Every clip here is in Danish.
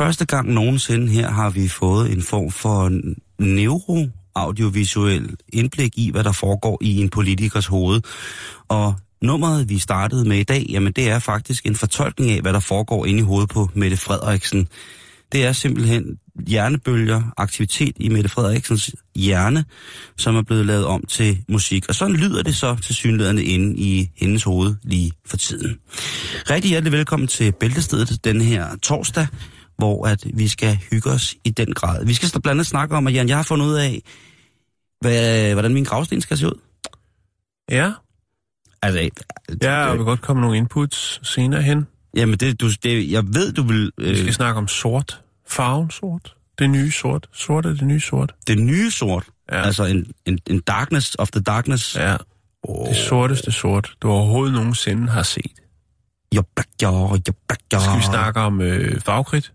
Første gang nogensinde her har vi fået en form for neuro-audiovisuel indblik i, hvad der foregår i en politikers hoved. Og nummeret, vi startede med i dag, jamen det er faktisk en fortolkning af, hvad der foregår inde i hovedet på Mette Frederiksen. Det er simpelthen hjernebølger, aktivitet i Mette Frederiksens hjerne, som er blevet lavet om til musik. Og sådan lyder det så til synlæderne inde i hendes hoved lige for tiden. Rigtig hjertelig velkommen til Bæltestedet den her torsdag, hvor at vi skal hygge os i den grad. Vi skal blandt andet snakke om, at Jan, jeg har fundet ud af, hvad, hvordan min gravsten skal se ud. Ja, Altså, ja jeg vil godt komme nogle inputs senere hen. Jamen, det, du, det, jeg ved, du vil... Vi skal Øh, snakke om sort. Farven sort. Det nye sort. Sort er det nye sort. det nye sort. Ja. Altså en, en, en darkness of the darkness. Ja, det sorteste sort, du overhovedet nogensinde har set. Jo, jo, jo, bak, jo. Skal vi snakke om øh, farvekridt?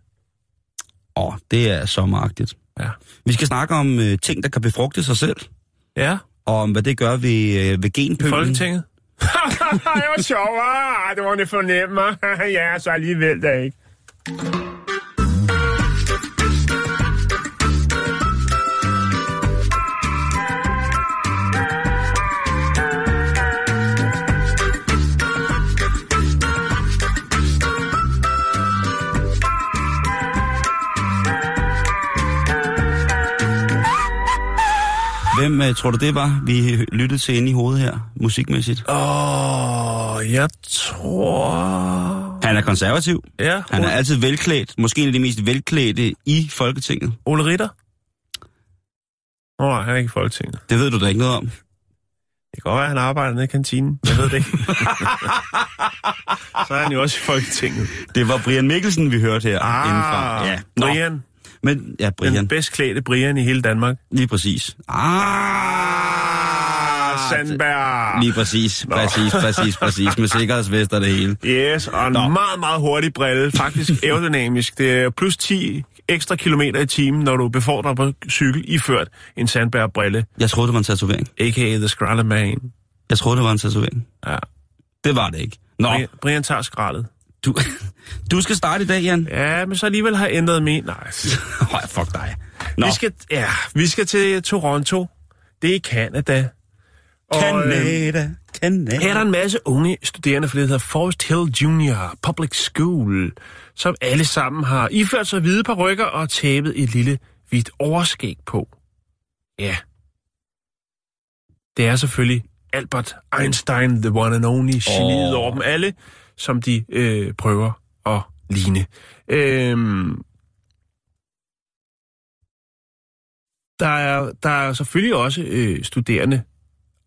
Åh, det er sommeragtigt. Ja. Vi skal snakke om øh, ting, der kan befrugte sig selv, Ja, og om hvad det gør ved, øh, ved i genpølen. Folketinget. det var sjovt, det var det fornemme. ja, så alligevel da ikke. Hvem øh, tror du det var, vi lyttede til inde i hovedet her, musikmæssigt? Åh, oh, jeg tror... Han er konservativ. Ja, Han er altid velklædt. Måske en af de mest velklædte i Folketinget. Ole Ritter. Åh, oh, han er ikke i Folketinget. Det ved du da ikke noget om. Det kan godt være, at han arbejder nede i kantinen. Jeg ved det ikke. så er han jo også i Folketinget. Det var Brian Mikkelsen, vi hørte her Ah, indenfra. Ja. Nå, Brian. Men, ja, Den Brian. bedst klædte Brian i hele Danmark. Lige præcis. Ah, Sandberg. Lige præcis, præcis, præcis, præcis. Med sikkerhedsvest og det hele. Yes, og en Nå. meget, meget hurtig brille. Faktisk aerodynamisk. Det er plus 10 ekstra kilometer i timen, når du befordrer på cykel iført en Sandberg-brille. Jeg troede, det var en tatovering. A.k.a. The Skralder Man. Jeg troede, det var en tatovering. Ja. Det var det ikke. Nå, Brian, Brian tager skraldet. Du, du skal starte i dag, Jan. Ja, men så alligevel har jeg ændret min. Nej. Høj, fuck dig. Nå, Vi skal, ja, vi skal til Toronto. Det er i Canada. Og, øh, Canada, Canada. Her er der en masse unge studerende for det, der hedder Forest Hill Junior Public School, som alle sammen har iført sig hvide parykker og tæppet et lille hvidt overskæg på. Ja. Det er selvfølgelig Albert Einstein, the one and only, geniet Åh. over dem alle, som de øh, prøver at ligne. Øhm, der, er, der er selvfølgelig også øh, studerende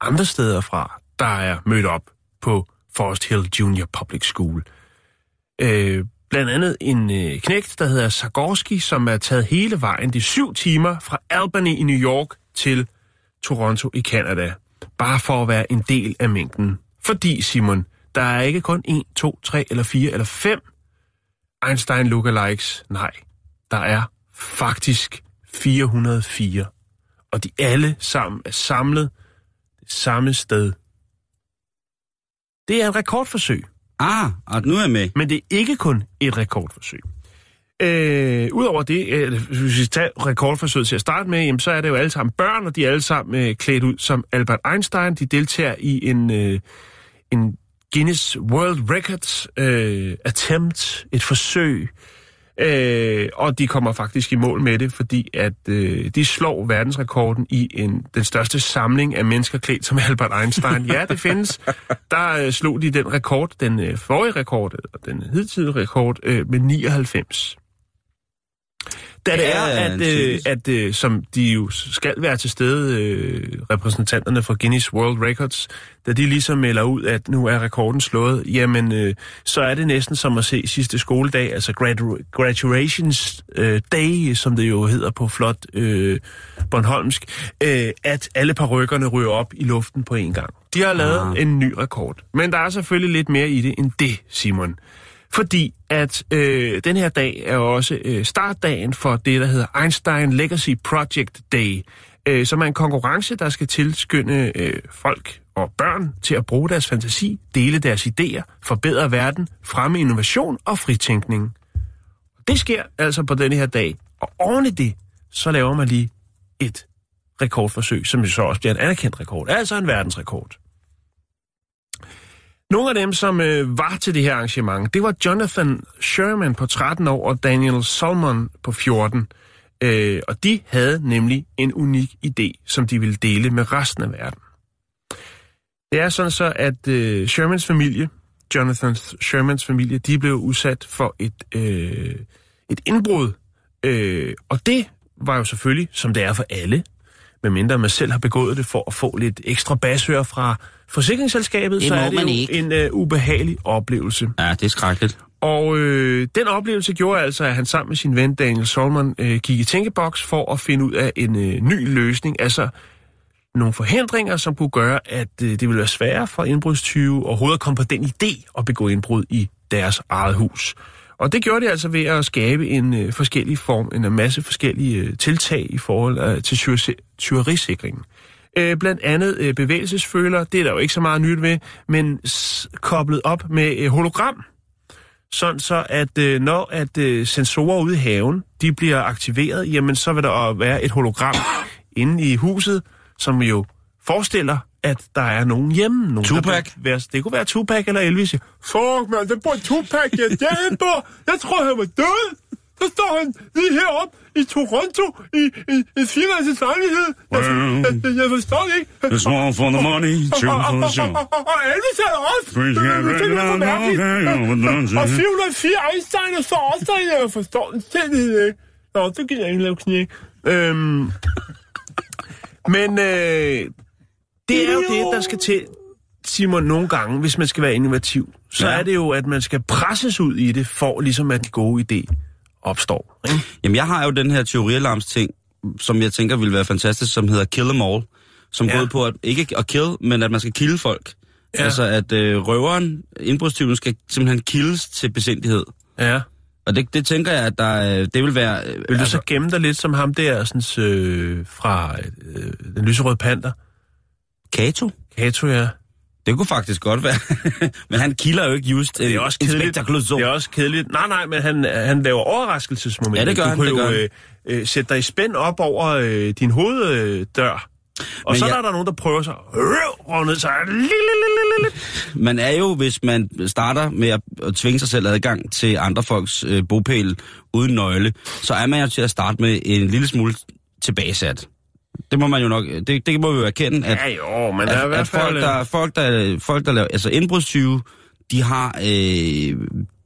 andre steder fra, der er mødt op på Forest Hill Junior Public School. Øh, blandt andet en øh, knægt, der hedder Sagorski, som er taget hele vejen de syv timer fra Albany i New York til Toronto i Canada. Bare for at være en del af mængden. Fordi, Simon, der er ikke kun 1, 2, 3 eller 4 eller 5 Einstein lookalikes. Nej, der er faktisk 404. Og de alle sammen er samlet det samme sted. Det er et rekordforsøg, Ah, og nu er jeg med. men det er ikke kun et rekordforsøg. Øh, Udover det, øh, hvis vi tager rekordforsøget til at starte med, jamen, så er det jo alle sammen børn, og de er alle sammen øh, klædt ud som Albert Einstein. De deltager i en, øh, en Guinness World Records øh, attempt, et forsøg, Øh, og de kommer faktisk i mål med det, fordi at øh, de slår verdensrekorden i en, den største samling af mennesker klædt som Albert Einstein. Ja, det findes. Der øh, slog de den rekord, den øh, forrige rekord, og den hidtidige rekord, øh, med 99. Da det Ja, er, at, øh, at øh, som de jo skal være til stede, øh, repræsentanterne fra Guinness World Records, da de ligesom melder ud, at nu er rekorden slået, jamen øh, så er det næsten som at se sidste skoledag, altså gradu- graduations øh, day, som det jo hedder på flot øh, Bornholmsk, øh, at alle parrykkerne ryger op i luften på en gang. De har lavet Ah. en ny rekord. Men der er selvfølgelig lidt mere i det end det, Simon. Fordi at øh, den her dag er også øh, startdagen for det, der hedder Einstein Legacy Project Day, øh, som er en konkurrence, der skal tilskynde øh, folk og børn til at bruge deres fantasi, dele deres idéer, forbedre verden, fremme innovation og fritænkning. Det sker altså på denne her dag, og oven i det, så laver man lige et rekordforsøg, som jo så også bliver en anerkendt rekord, altså en verdensrekord. Nogle af dem, som øh, var til det her arrangement, det var Jonathan Sherman på 13 år og Daniel Solomon på 14. Øh, og de havde nemlig en unik idé, som de ville dele med resten af verden. Det er sådan så, at øh, Shermans familie, Jonathan Shermans familie, de blev udsat for et, øh, et indbrud. Øh, og det var jo selvfølgelig, som det er for alle, medmindre man selv har begået det for at få lidt ekstra basør fra forsikringsselskabet, Det så er det jo ikke. en øh, ubehagelig oplevelse. Ja, det er skrækkeligt. Og øh, den oplevelse gjorde altså, at han sammen med sin ven Daniel Solomon øh, gik i tænkeboks for at finde ud af en øh, ny løsning, altså nogle forhindringer, som kunne gøre, at øh, det ville være sværere for indbrudstyve overhovedet at komme på den idé at begå indbrud i deres eget hus. Og det gjorde de altså ved at skabe en øh, forskellig form, en masse forskellige øh, tiltag i forhold øh, til tyveri- tyverisikringen. Øh, blandt andet øh, bevægelsesføler, det er der jo ikke så meget nyt ved, men koblet op med øh, hologram, sådan så at øh, når at øh, sensorer ude i haven, de bliver aktiveret, jamen så vil der være et hologram inde i huset, som jo forestiller, at der er nogen hjemme. Nogen, der Tupac? Være, det kunne være Tupac eller Elvis. Fuck, man, det bor Tupac, jeg der bor. Jeg tror, han var død. Så står han lige heroppe i Toronto i, i, i firmandets lejlighed. Jeg, jeg, jeg, jeg forstår det ikke. It's all for the money, Og, og, og, og, og, og Elvis er der også. Det er det er for mærkeligt. Og 404 Einstein er så også derinde. Jeg forstår den selv ikke. Nå, det gider jeg ikke lave knæk. Øhm, men øh, det er jo det, der skal til, Simon, nogle gange, hvis man skal være innovativ. Så Ja. er det jo, at man skal presses ud i det, for ligesom at den gode idé opstår. Ikke? Jamen, jeg har jo den her teorialarms ting, som jeg tænker ville være fantastisk, som hedder Kill Them All. Som Ja. går ud på at, ikke at kill, men at man skal kilde folk. Ja. Altså, at øh, røveren, indbrudstyven, skal simpelthen kildes til besindighed. Ja. Og det, det tænker jeg, at der, øh, det vil være... øh, Vil du så gemme dig lidt som ham der, sådan, øh, fra øh, den lyserøde panter? Kato? Kato, ja. Det kunne faktisk godt være. men han kilder jo ikke just Det er også kedeligt. Det er også kedeligt. Nej, nej, men han, han laver overraskelsesmomenter. Ja, det gør du han, det jo gør han. øh, øh, sætte dig i spænd op over øh, din hoveddør. Og Men så jeg- er der nogen, der prøver sig at ned sig. Man er jo, hvis man starter med at, at tvinge sig selv adgang til andre folks øh, bopæl uden nøgle, så er man jo til at starte med en lille smule tilbagesat. Det må man jo nok, det, det må vi jo erkende, at, Ja jo, men der er at, at folk, der, folk, der, folk, der laver, altså indbrudstyve, de har, øh,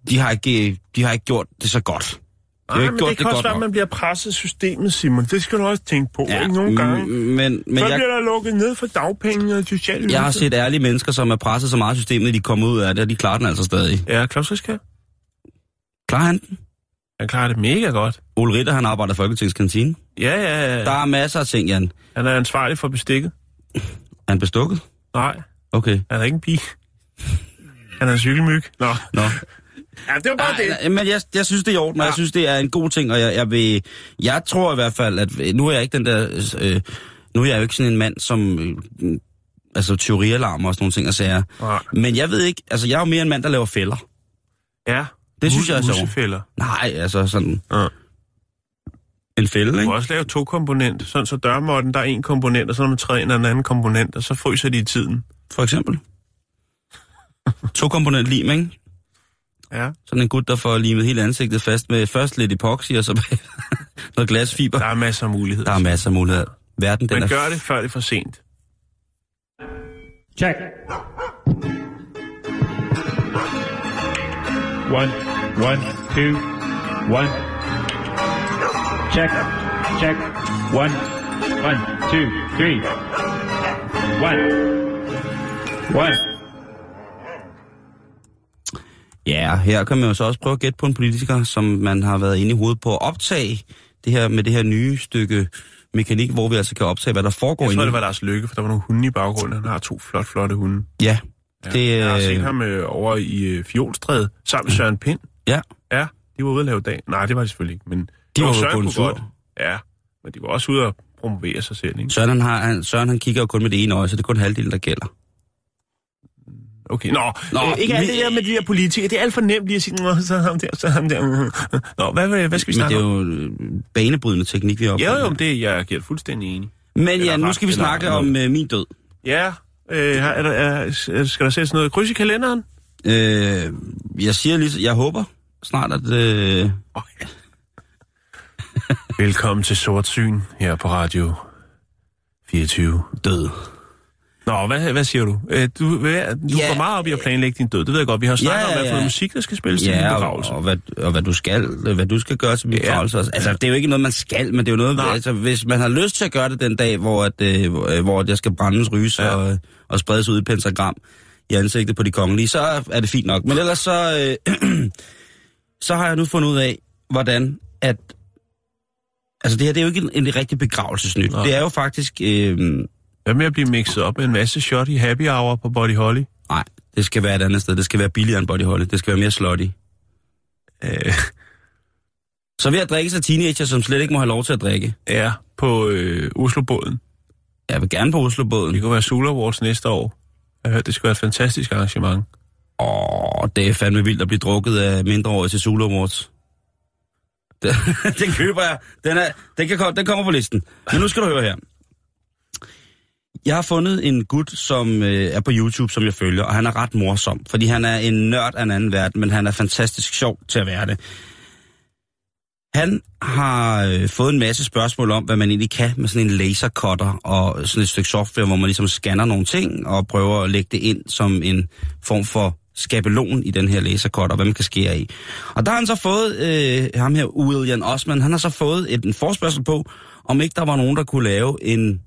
de har ikke, de har ikke gjort det så godt. Nej, men gjort det kan også godt være, at man bliver presset systemet, Simon. Det skal du også tænke på, ja, ikke? Nogle gange. mm, Men, men Så jeg, bliver der lukket ned for dagpenge og sociale jeg har set ærlige mennesker, som er presset så meget systemet, at de kommer ud af det, og de klarer den altså stadig. Ja, Claus Riskær. Klarer han den? Han klarer det mega godt. Ole Ritter, han arbejder i Folketingets kantine. Ja, ja, ja. Der er masser af ting, Jan. Han er ansvarlig for bestikket. Er han bestukket? Nej, Okay. han er ikke en pige. Han er en cykelmyg. Nå. Nå. Ja, det var bare det. Nej, nej, men jeg, jeg synes, det er i orden, og Ja. jeg synes, det er en god ting, og jeg, jeg vil... Jeg tror i hvert fald, at nu er jeg ikke den der... Øh, nu er jeg jo ikke sådan en mand, som... Øh, altså teorialarmer og sådan nogle ting og sager. Nej. Men jeg ved ikke... Altså, jeg er jo mere en mand, der laver fælder. Ja. Det synes jeg er sjovt. Musefælder. Nej, altså sådan... Ja. En fælde, Du ikke? kan også lave to komponent. Sådan så dørmåtten, der er en komponent, og så når man træder ind en anden komponent, og så fryser de i tiden. For eksempel. To komponent lim, ikke? Ja. Sådan en gut, der får limet hele ansigtet fast med først lidt epoxy, og så noget glasfiber. Der er masser af muligheder. Der er masser af muligheder. Verden, den Men er gør det, før det er for sent. Check. One, one, two, one. Check. Check. One. One, two, three. One. One. Ja, her kan man jo så også prøve at gætte på en politiker, som man har været inde i hovedet på at optage det her med det her nye stykke mekanik, hvor vi altså kan optage, hvad der foregår Jeg tror, inde. det var Lars Lykke, for der var nogle hunde i baggrunden. Han har to flot, flotte hunde. Ja, Ja. det, jeg har øh, set ham øh, over i øh, Fjolstræde sammen med Søren Pind. ja, Ja, de var ude at lave dag. Nej, det var de selvfølgelig ikke, men... De var Jo, Søren på en godt. Ja, men de var også ude at promovere sig selv, ikke? Søren, han, har, han, Søren han kigger jo kun med det ene øje, så det er kun halvdelen, der gælder. Okay, nå, Nå, øh, ikke alt det der med de der politikere. Det er alt for nemt lige at sige, nå, så ham der, så ham der. Nå, hvad, hvad, hvad skal vi Men det snakke er om? jo øh, banebrydende teknik, vi har Jo, opfundet. jo, men det jeg er fuldstændig enig. Men ja, Eller nu skal vi eller snakke noget. om øh, min død. Ja, øh, er der, er, skal der sættes noget kryds i kalenderen? Øh, jeg siger lige, jeg håber snart, at... Øh, Okay. Velkommen til Sortsyn her på Radio 24. død. Nå, hvad, hvad siger du? Øh, du hvad, du Ja. går meget op i at planlægge din død. Det ved jeg godt. Vi har snakket Ja, om, hvad for ja. noget musik, der skal spilles til din Ja, og, begravelse. og, hvad, og hvad du skal, hvad du skal gøre til Ja. begravelse. også. Altså, det er jo ikke noget, man skal, men det er jo noget, Nej. altså, hvis man har lyst til at gøre det den dag, hvor, at, øh, hvor, øh, hvor jeg skal brændes, ryges Ja. ja. og, og spredes ud i pentagram i ansigtet på de kongelige, så er det fint nok. Men ellers så, øh, så har jeg nu fundet ud af, hvordan at... Altså, det her det er jo ikke en, en rigtig begravelsesnyt. Nej. Det er jo faktisk... Øh, Hvad med at blive mixet op med en masse shot i happy hour på Body Holly? nej, det skal være et andet sted. Det skal være billigere end Body Holly. Det skal være mere slutty. Øh, Så ved at drikke sig teenager, som slet ikke må have lov til at drikke. ja, på øh, Oslobåden. Jeg vil gerne på Oslobåden. Det kunne være Sula Awards næste år. Jeg har hørt, det skulle være et fantastisk arrangement. Åh, det er fandme vildt at blive drukket af mindreårige til Zulu Awards. Den, den køber jeg. Den, er, den, kan, den kommer på listen. Men nu skal du høre her. Jeg har fundet en gut, som øh, er på YouTube, som jeg følger, og han er ret morsom, fordi han er en nørd af en anden verden, men han er fantastisk sjov til at være det. Han har øh, fået en masse spørgsmål om, hvad man egentlig kan med sådan en lasercutter og sådan et stykke software, hvor man ligesom scanner nogle ting og prøver at lægge det ind som en form for skabelon i den her lasercutter, hvad man kan skære i. Og der har han så fået, øh, ham her, William Osman, han har så fået et, en forspørgsel på, om ikke der var nogen, der kunne lave en,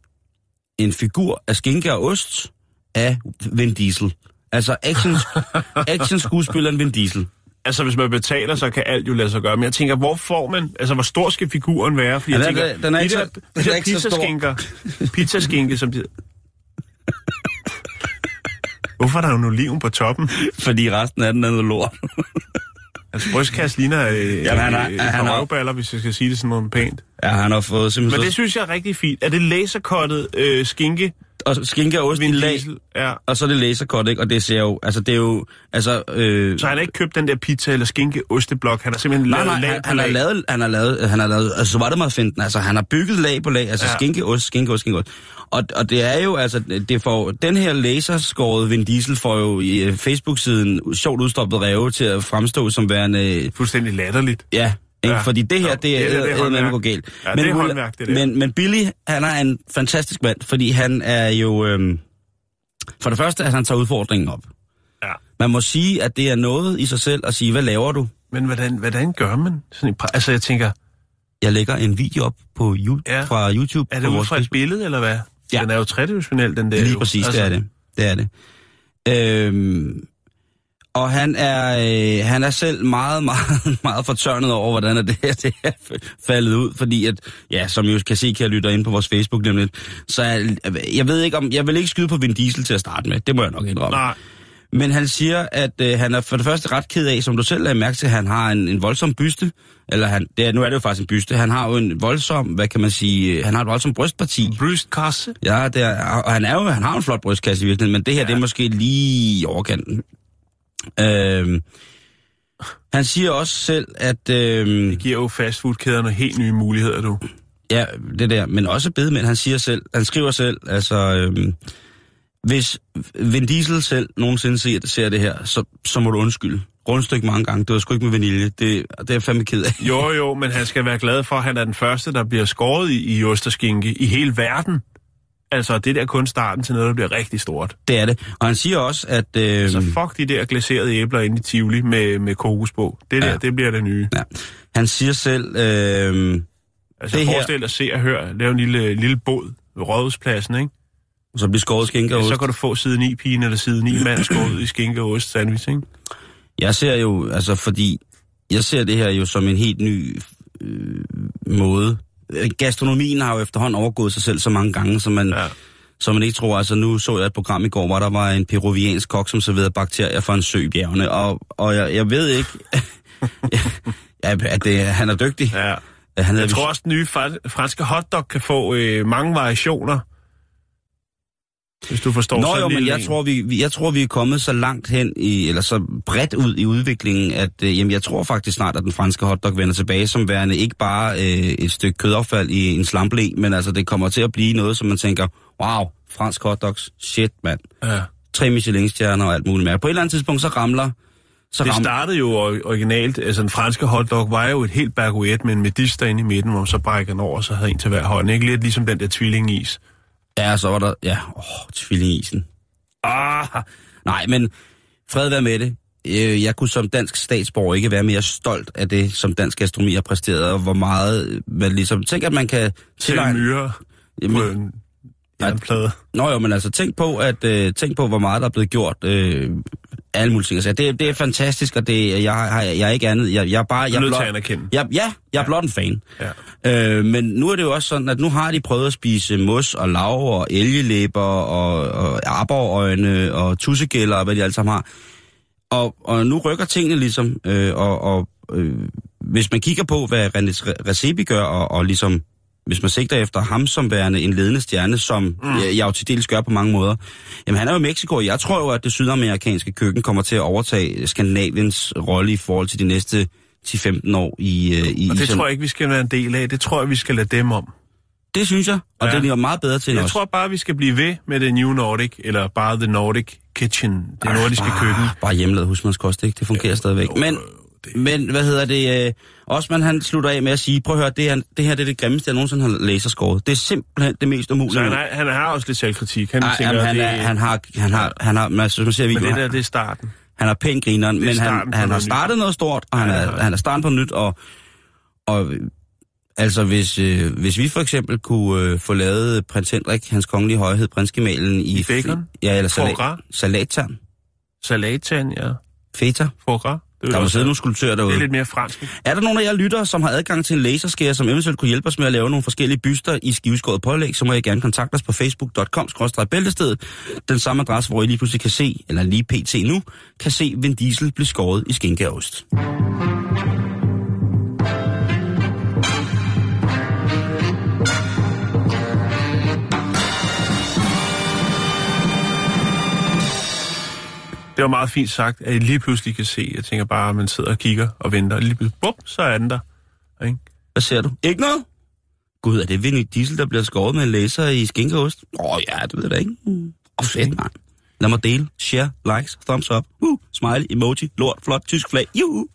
en figur af skinke og ost af Vin Diesel. Altså action, action skuespilleren Vin Diesel. Altså, hvis man betaler, så kan alt jo lade sig gøre. Men jeg tænker, hvor får man... Altså, hvor stor skal figuren være? Fordi Ja, jeg er- tænker, den er de ikke der, så- de den er der ikke stor. pizzaskinker, pizzaskinke, som de... Hvorfor er der jo en oliven på toppen? Fordi resten af den er noget lort. Altså, brystkasse ligner øh, Jamen, han har- øh, han har- røvballer, hvis jeg skal sige det sådan noget pænt. ja, han har fået Men simpelthen det synes jeg er rigtig fint. Er det laserkottet øh, skinke? Og skinke og ost i lag? Ja. og så er det lasercut, ikke? Og det ser jo, altså det er jo, altså... Øh, Så han har ikke købt den der pizza eller skinke osteblok. Han har simpelthen nej, lavet nej, lag han, han, har lag. lavet, han har lavet, han har lavet, altså så var det meget fint, altså han har bygget lag på lag, altså Ja. skinke, ost, skinke, ost, skinke, ost. Og, og det er jo, altså, det får, den her laserskåret Vin Diesel får jo i øh, Facebook-siden sjovt udstoppet ræve til at fremstå som værende, øh, Fuldstændig latterligt. ja, ikke? Ja. fordi det her, det det er det, det er det er, håndværk. gå galt. Ja, det er håndværk, det der. Men, men Billy, han er en fantastisk mand, fordi han er jo, øhm, for det første, at han tager udfordringen op. Ja. Man må sige, at det er noget i sig selv at sige, hvad laver du? Men hvordan, hvordan gør man sådan en... Altså, jeg tænker, Jeg lægger en video op på Ja. fra YouTube. er det ud fra et billede, eller hvad? Ja. Den er jo tredimensionel, den der. Lige jo. præcis, altså, det er det. Det er det. Øhm, og han er, øh, han er selv meget, meget, meget fortørnet over, hvordan det her det er faldet ud, fordi at, ja, som I kan se, kan jeg lytte ind på vores Facebook nemlig, så jeg, jeg ved ikke om, jeg vil ikke skyde på Vin Diesel til at starte med, det må jeg nok indrømme. Nej, Men han siger, at øh, han er for det første ret ked af, som du selv lagde mærke til, at han har en, en voldsom byste. Eller han, det er, nu er det jo faktisk en byste. Han har jo en voldsom, hvad kan man sige, øh, han har et voldsomt brystparti. brystkasse. Ja, det er, og han, er jo, han har en flot brystkasse i virkeligheden, men det her, ja. det er måske lige i overkanten. Øhm, han siger også selv, at... Øhm, Det giver jo fastfoodkæderne helt nye muligheder, du. Ja, det der, men også bedemænd, han siger selv, han skriver selv, altså, øhm, hvis Vin Diesel selv nogensinde ser, ser det her, så, så må du undskylde. Rundstykke mange gange, det var sgu ikke med vanilje, det, det er jeg fandme ked af. Jo, jo, men han skal være glad for, at han er den første, der bliver skåret i, i ost og skinke i hele verden. Altså, det der er kun starten til noget, der bliver rigtig stort. Det er det. Og han siger også, at... Øh, Så fuck de der glaserede æbler inde i Tivoli med, med kokos på. Det der, Ja. det bliver det nye. ja, han siger selv, øh, Altså, Det forestil dig, se og hør, lave en lille, lille båd ved rådhuspladsen, ikke? Så bliver skåret skinke og ost. Så kan du få side 9 pigen eller side 9 mand skåret i skinke og ost sandwich, ikke? Jeg ser jo, altså fordi, jeg ser det her jo som en helt ny øh, måde. Øh, Gastronomien har jo efterhånden overgået sig selv så mange gange, så man, ja. Så man ikke tror, altså nu så jeg et program i går, hvor der var en peruviansk kok, som serverede bakterier fra en sø i bjergene, og, og jeg, jeg ved ikke, ja, at det, han er dygtig. Ja. Han Jeg tror også, den nye fra- franske hotdog kan få øh, mange variationer. Hvis du forstår Nå jo, en men jeg tror, vi, jeg tror, vi er kommet så langt hen, i, eller så bredt ud i udviklingen, at øh, jamen, jeg tror faktisk snart, at den franske hotdog vender tilbage som værende ikke bare øh, et stykke kødaffald i en slamble, men altså det kommer til at blive noget, som man tænker, wow, fransk hotdogs, shit mand. Ja. Tre Michelin-stjerner og alt muligt mere. På et eller andet tidspunkt, så ramler... Så Det startede jo or- originalt, altså den franske hotdog var jo et helt baguette med en medister inde i midten, hvor man så brækker den over, og så havde en til hver hånd. Ikke lidt ligesom den der tvillingis. Ja, så var der... Ja, åh, tvillingisen. Ah, nej, men fred være med det. Øh, Jeg kunne som dansk statsborger ikke være mere stolt af det, som dansk gastronomi har præsteret, og hvor meget man ligesom... Tænk, at man kan Til Jamen, på en jernplade. Nå jo, men altså tænk på, at, øh, tænk på hvor meget der er blevet gjort. Øh, alle mulige ting. Altså, det, det er fantastisk, og det, jeg, har- jeg, jeg er ikke andet. Jeg, jeg er bare... Jeg er nødt blot- til at anerkende. jeg, ja, jeg er blot en fan. Ja. Øh, men nu er det jo også sådan, at nu har de prøvet at spise mos og lav og elgelæber og, og aborøjne og tussegælder og hvad de alle sammen har. Og, og nu rykker tingene ligesom, øh, og, og øh, hvis man kigger på, hvad René Recepi gør, og, og ligesom, hvis man sigter efter ham som værende en ledende stjerne, som mm. jeg, jeg jo til dels gør på mange måder, jamen han er jo i Mexico, og jeg tror jo, at det sydamerikanske køkken kommer til at overtage Skandinaviens rolle i forhold til de næste 10-15 år i, øh, i Og det sådan- tror jeg ikke, vi skal være en del af. Det tror jeg, vi skal lade dem om. Det synes jeg, og ja. Det er meget bedre til Jeg os. tror bare, vi skal blive ved med det New Nordic, eller bare The Nordic Kitchen, det nordiske bare, køkken. Bare hjemmelavet husmandskost, ikke? Det fungerer ja, stadigvæk. Men, men, hvad hedder det? Øh, Osman, han slutter af med at sige, prøv at høre, det, her, det her det er det grimmeste, jeg nogensinde har laserskåret. Det er simpelthen det mest umulige. Så han, er, han har også lidt selvkritik. Han Ej, tænker, jamen, han, det, er, han har, han har, han har, man, man ser men det der, det er starten. han har pænt grineren, men han, han har nyt. startet noget stort, og han Ja, er, han. er starten på nyt, og, og altså hvis, øh, hvis vi for eksempel kunne øh, få lavet prins Henrik, hans kongelige højhed, prinsgemalen i... I bacon? Ja, eller salat, salattern, Salatan, ja. feta. Foie Der må sidde nogle skulptører derude. det er lidt mere fransk. Er der nogen af jer lyttere, som har adgang til en laserskærer, som eventuelt kunne hjælpe os med at lave nogle forskellige byster i skiveskåret pålæg, så må I gerne kontakte os på facebook.com bæltestedet. Den samme adresse, hvor I lige pludselig kan se, eller lige pt. nu, kan se Vin Diesel blive skåret i skinke Det var meget fint sagt, at I lige pludselig kan se. Jeg tænker bare, at man sidder og kigger og venter. Og lige pludselig, bup, så er den der. Ikke? Hvad ser du? Ikke noget? Gud, er det Vin Diesel, der bliver skåret med en laser i skinke og ost? Åh oh, ja, det ved jeg da ikke. Åh, oh, fedt, man. Lad mig dele, share, likes, thumbs up, uh, smiley, emoji, lort, flot, tysk flag, juhu.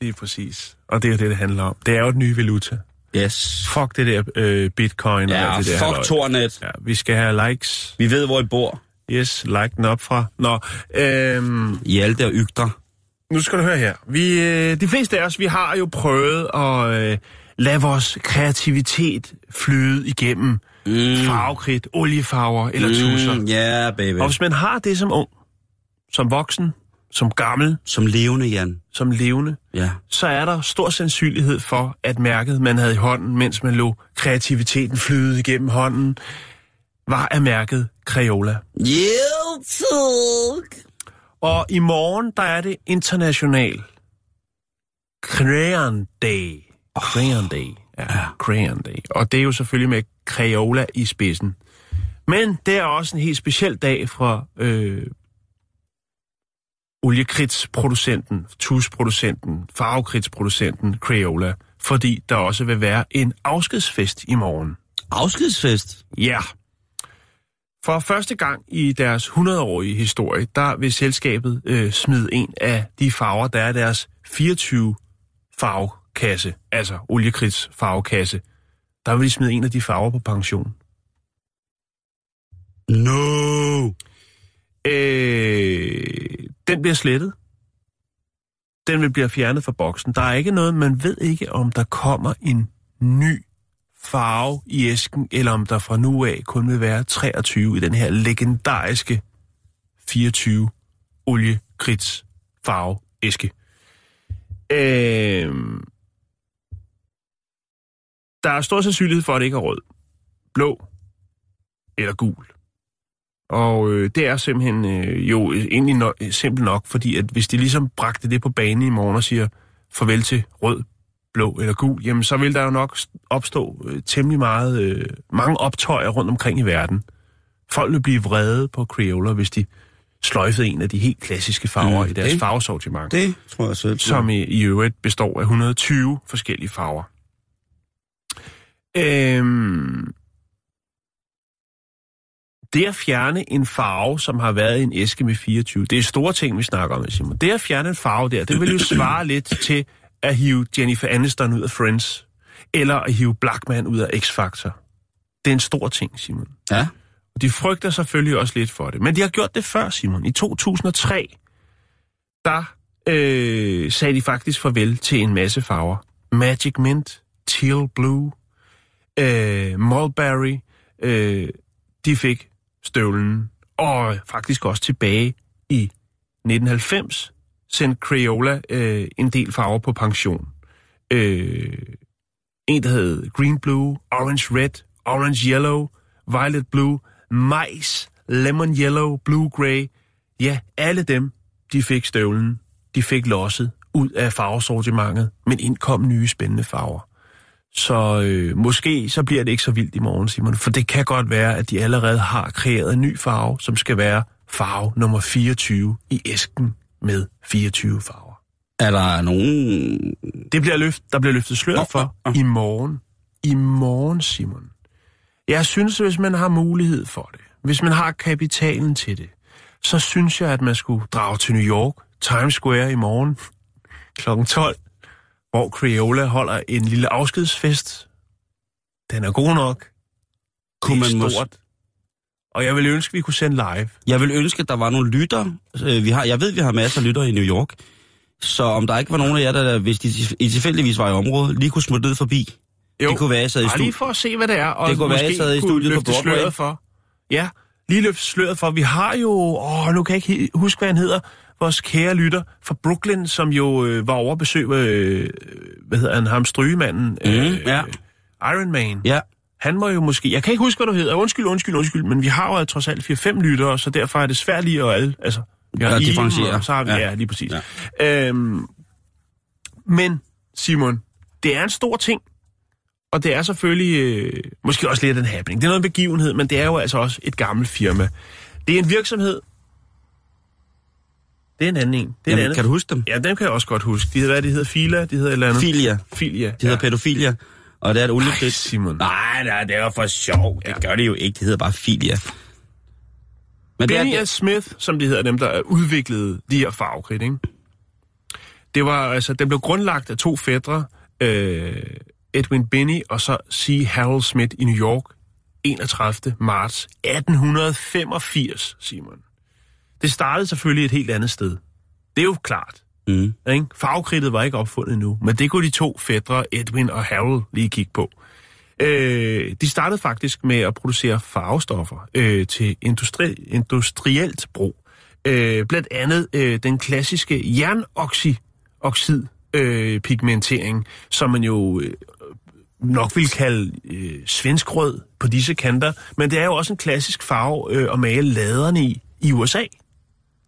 Det er præcis. Og det er det, det handler om. Det er jo et nye valuta. Yes. Fuck det der øh, bitcoin og Ja, alt det der. fuck Tornet. Ja, vi skal have likes. Vi ved, hvor I bor. Yes, like den op fra. Nå, øhm, Hjalte og Ygter. nu skal du høre her. Vi, øh, de fleste af os, vi har jo prøvet at øh, lade vores kreativitet flyde igennem mm. farvekridt, oliefarver eller tusser. Mm, ja, yeah, baby. Og hvis man har det som ung, som voksen, som gammel, Som levende, Jan. som levende, Ja. så er der stor sandsynlighed for, at mærket, man havde i hånden, mens man lå kreativiteten flyde igennem hånden, var af mærket Crayola. Yeah, Og i morgen, der er det international Crayon Day. Crayon Day. Ja, Crayon Day. Og det er jo selvfølgelig med Crayola i spidsen. Men det er også en helt speciel dag fra øh, oliekridtsproducenten, tusproducenten, farvekridtsproducenten Crayola, fordi der også vil være en afskedsfest i morgen. Afskedsfest. Ja. For første gang i deres 100-årige historie, der vil selskabet øh, smide en af de farver, der er deres 24 farvekasse, altså oliekrids farvekasse. Der vil de smide en af de farver på pension. No. Øh, den bliver slettet. Den vil blive fjernet fra boksen. Der er ikke noget, man ved ikke, om der kommer en ny farve i æsken, eller om der fra nu af kun vil være 23 i den her legendariske 24 oliekrits farve æske. Øh, der er stor sandsynlighed for, at det ikke er rød, blå eller gul. Og øh, det er simpelthen øh, jo egentlig no- simpelt nok, fordi at hvis de ligesom bragte det på banen i morgen og siger farvel til rød, blå eller gul, jamen så vil der jo nok opstå øh, temmelig meget, øh, mange optøjer rundt omkring i verden. Folk vil blive vrede på Crayola, hvis de sløjfede en af de helt klassiske farver Mm, i deres det- farvesortiment, Det tror jeg selv. som i, i øvrigt består af 120 forskellige farver. Øhm, det at fjerne en farve, som har været i en æske med 24, det er store ting, vi snakker om, Simon. Det at fjerne en farve der, det vil jo svare lidt til at hive Jennifer Aniston ud af Friends, eller at hive Blackman ud af X-Factor. Det er en stor ting, Simon. Ja. Og de frygter selvfølgelig også lidt for det. Men de har gjort det før, Simon. I 2003, der øh, sagde de faktisk farvel til en masse farver. Magic Mint, Teal Blue, øh, Mulberry, øh, de fik støvlen. Og faktisk også tilbage i 1990 sendte Crayola øh, en del farver på pension. Øh, en, der hed Green Blue, Orange Red, Orange Yellow, Violet Blue, Mais, Lemon Yellow, Blue Grey. Ja, alle dem, de fik støvlen. De fik losset ud af farvesortimentet, men indkom nye spændende farver. Så øh, måske så bliver det ikke så vildt i morgen, Simon. For det kan godt være, at de allerede har kreeret en ny farve, som skal være farve nummer 24 i æsken med 24 farver. Er der nogen... Det bliver løft, der bliver løftet sløret Nå, for i morgen. I morgen, Simon. Jeg synes, hvis man har mulighed for det, hvis man har kapitalen til det, så synes jeg, at man skulle drage til New York, Times Square i morgen kl. 12, hvor Crayola holder en lille afskedsfest. Den er god nok. Kunne det er man stort. Og jeg vil ønske, at vi kunne sende live. Jeg vil ønske, at der var nogle lytter. Øh, Vi har, jeg ved, vi har masser af lytter i New York. Så om der ikke var nogen af jer, der, hvis de i tilfældigvis var i området, lige kunne smutte ned forbi. Det kunne være, jeg sad i Bare lige studiet. for at se, hvad det er. Og Det kunne være, jeg måske sad i studiet på Broadway. for. Ja, lige løfte sløret for. Vi har jo, åh, nu kan jeg ikke huske, hvad han hedder, vores kære lytter fra Brooklyn, som jo øh, var over at besøge, øh, hvad hedder han, ham strygemanden, Mm, øh, ja. Iron Man. Ja, Han må jo måske, jeg kan ikke huske, hvad du hedder, undskyld, undskyld, undskyld, men vi har jo trods alt 4-5 lyttere, så derfor er det svært lige at alle, altså, vi har Ja, Iben, og så har vi, ja, Ja. ja lige præcis. Ja. Øhm, men, Simon, det er en stor ting, og det er selvfølgelig øh, måske også lidt en happening. Det er noget en begivenhed, men det er jo altså også et gammelt firma. Det er en virksomhed. Det er en anden en. Det er en Jamen, anden. kan du huske dem? Ja, dem kan jeg også godt huske. De hedder, hvad de hedder? Fila? De hedder et eller andet? Filia. Filia. Det hedder pædofilia. Og det er et Ej, oliekridt. Simon. Nej, nej, det er jo for sjov. Det gør det jo ikke. Det hedder bare filia. Men det Benny er, og Smith, som de hedder dem, der udviklede de her farvekridt, ikke? Det var, altså, den blev grundlagt af to fædre, øh, Edwin Binney og så C. Harold Smith i New York, 31. marts 1885, Simon. Det startede selvfølgelig et helt andet sted. Det er jo klart mm. Ikke? Farvekridtet var ikke opfundet endnu, men det kunne de to fædre, Edwin og Harold, lige kigge på. Øh, de startede faktisk med at producere farvestoffer øh, til industri, industrielt brug. Øh, blandt andet øh, den klassiske jernoxid øh, pigmentering, som man jo øh, nok vil kalde øh, svenskrød på disse kanter, men det er jo også en klassisk farve øh, at male laderne i i USA.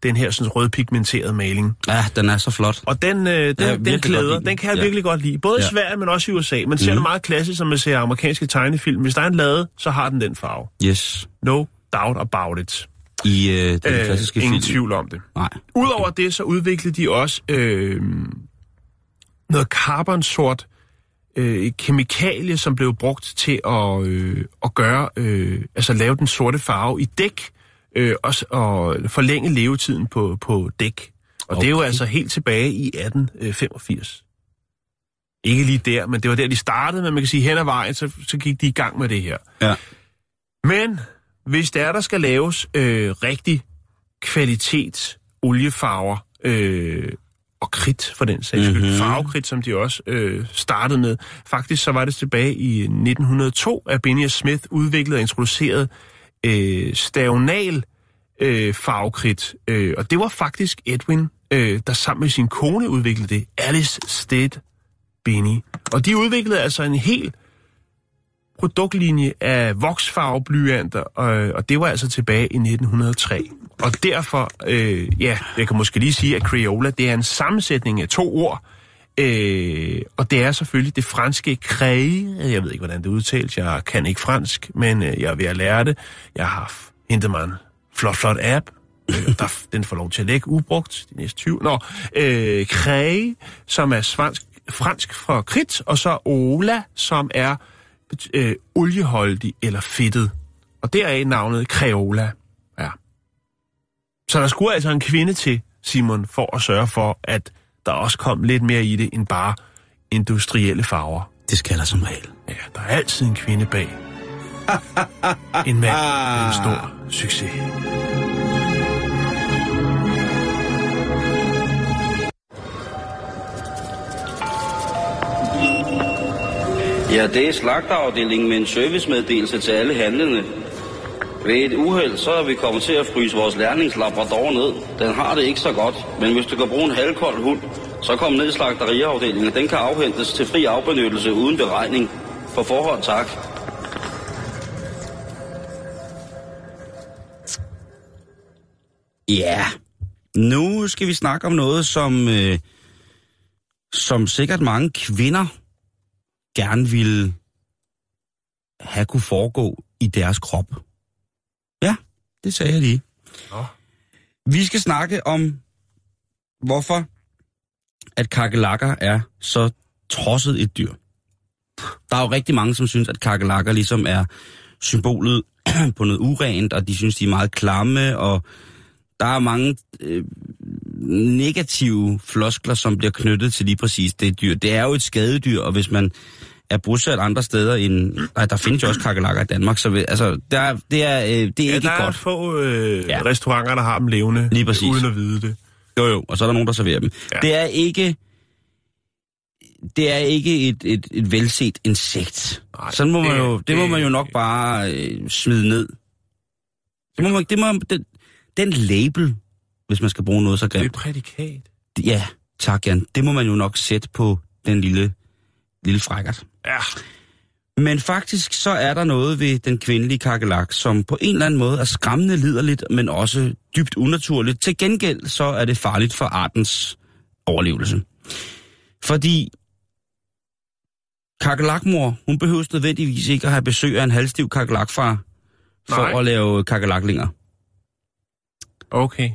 Den her sådan rødpigmenterede maling. Ja, den er så flot. Og den, øh, den, jeg den klæder, den. kan jeg Ja. virkelig godt lide. Både i Ja. Sverige, men også i USA. Man ser Mhm. det meget klassisk, som man ser amerikanske tegnefilm. Hvis der er en lade, så har den den farve. Yes. No doubt about it. I øh, den Øh, klassiske ingen film. tvivl om det. Nej. Udover det, så udviklede de også øh, noget carbonsort øh, kemikalie, som blev brugt til at, øh, at gøre, øh, altså lave den sorte farve i dæk, øh, og, s- og forlænge levetiden på, på dæk. Og okay. det er jo altså helt tilbage i 1885. Ikke lige der, men det var der, de startede, men man kan sige, hen ad vejen, så, så gik de i gang med det her. Ja. Men hvis der der skal laves øh, rigtig kvalitets oliefarver, øh, og kridt for den sags skyld. Mhm. Mm-hmm. Farvekridt, som de også øh, startede med. Faktisk så var det tilbage i 1902, at Benny Smith udviklede og introducerede øh, stavnal øh, farvekridt. Øh, og det var faktisk Edwin, øh, der sammen med sin kone udviklede det. Alice Stead Benny. Og de udviklede altså en hel produktlinje af voksfarveblyanter, og, og det var altså tilbage i 1903. Og derfor, øh, ja, jeg kan måske lige sige, at Crayola, det er en sammensætning af to ord, øh, og det er selvfølgelig det franske crée, jeg ved ikke, hvordan det udtales, jeg kan ikke fransk, men øh, jeg er ved at lære det. Jeg har hentet mig en flot, flot app, øh, der, den får lov til at ligge ubrugt de næste 20. Nå, øh, crée, som er svansk, fransk fra kridt, og så ola, som er øh, olieholdig eller fedtet. Og deraf navnet Crayola. Ja. Så der skulle altså en kvinde til, Simon, for at sørge for, at der også kom lidt mere i det end bare industrielle farver. Det skal der som regel. Ja, der er altid en kvinde bag. en mand med en stor succes. Ja, det er slagterafdelingen med en servicemeddelelse til alle handlende. Ved et uheld, så er vi kommet til at fryse vores lærlingslabrador ned. Den har det ikke så godt, men hvis du kan bruge en halvkold hund, så kom ned i slagteriafdelingen. Den kan afhentes til fri afbenyttelse uden beregning. På forhånd tak. Ja, nu skal vi snakke om noget, som, øh, som sikkert mange kvinder gerne ville have kunne foregå i deres krop. Det sagde jeg lige. Nå. Vi skal snakke om, hvorfor at kakelakker er så trodset et dyr. Der er jo rigtig mange, som synes, at kakelakker ligesom er symbolet på noget urent, og de synes, de er meget klamme, og der er mange øh, negative floskler, som bliver knyttet til lige præcis det dyr. Det er jo et skadedyr, og hvis man er bosat andre steder end... Nej, der findes jo også kakelakker i Danmark, så vi- altså, der, er- det er, øh, det er Ja, ikke der er godt. få øh, Ja. restauranter, der har dem levende, Lige præcis. uden at vide det. Jo, jo, og så er der nogen, der serverer dem. Ja. Det er ikke... Det er ikke et, et, et velset insekt. Nej, Sådan må man det- jo, det, må det- man jo nok bare øh, smide ned. Det må man, det må, den, den label, hvis man skal bruge noget så Det er grimt. et prædikat. Ja, tak Jan. Det må man jo nok sætte på den lille, lille frækkert. Ja. Men faktisk så er der noget ved den kvindelige kakelak, som på en eller anden måde er skræmmende liderligt, men også dybt unaturligt. Til gengæld så er det farligt for artens overlevelse. Fordi kakelakmor, hun behøver nødvendigvis ikke at have besøg af en halvstiv kakelakfar for Nej. at lave kakelaklinger. Okay.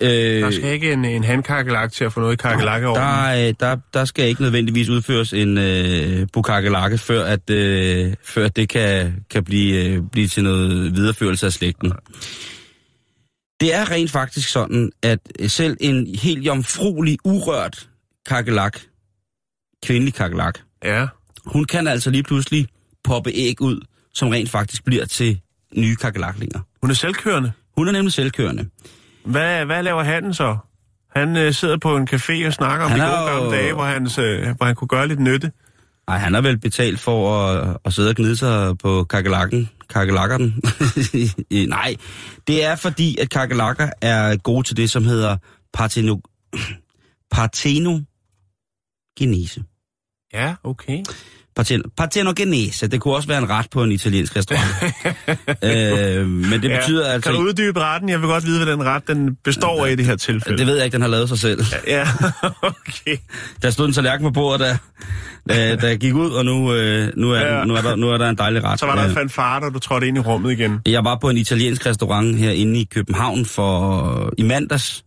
Øh, Der skal ikke en, en handkakelak til at få noget i kakelakke over. der, øh, der, der skal ikke nødvendigvis udføres en øh, bukakelakke, før, at, øh, før det kan, kan blive, øh, blive til noget videreførelse af slægten. Det er rent faktisk sådan, at selv en helt jomfruelig, urørt kakelak, kvindelig kakelak, Ja. hun kan altså lige pludselig poppe æg ud, som rent faktisk bliver til nye kakelaklinger. Hun er selvkørende. Hun er nemlig selvkørende. Hvad, hvad laver han så? Han øh, sidder på en café og snakker om Han de gode gamle jo- dage, hvor, hans, øh, hvor han kunne gøre lidt nytte. Ej, han har vel betalt for at, at sidde og gnide sig på kakelakken. Kakelakkeren. Nej, det er fordi, at kakelakker er gode til det, som hedder parteno... partenogenese. Ja, okay. Parten, partenogenese, det kunne også være en ret på en italiensk restaurant. øh, men det betyder ja. altså... Kan du uddybe retten? Jeg vil godt vide, hvad den ret den består af i det her tilfælde. Det ved jeg ikke, den har lavet sig selv. Ja, okay. Der stod en tallerken på bordet, der, der, der gik ud, og nu, øh, nu, er, Ja. nu, er der, nu er der en dejlig ret. Så var der Øh, en fanfare, da du trådte ind i rummet igen. Jeg var på en italiensk restaurant herinde i København for i mandags,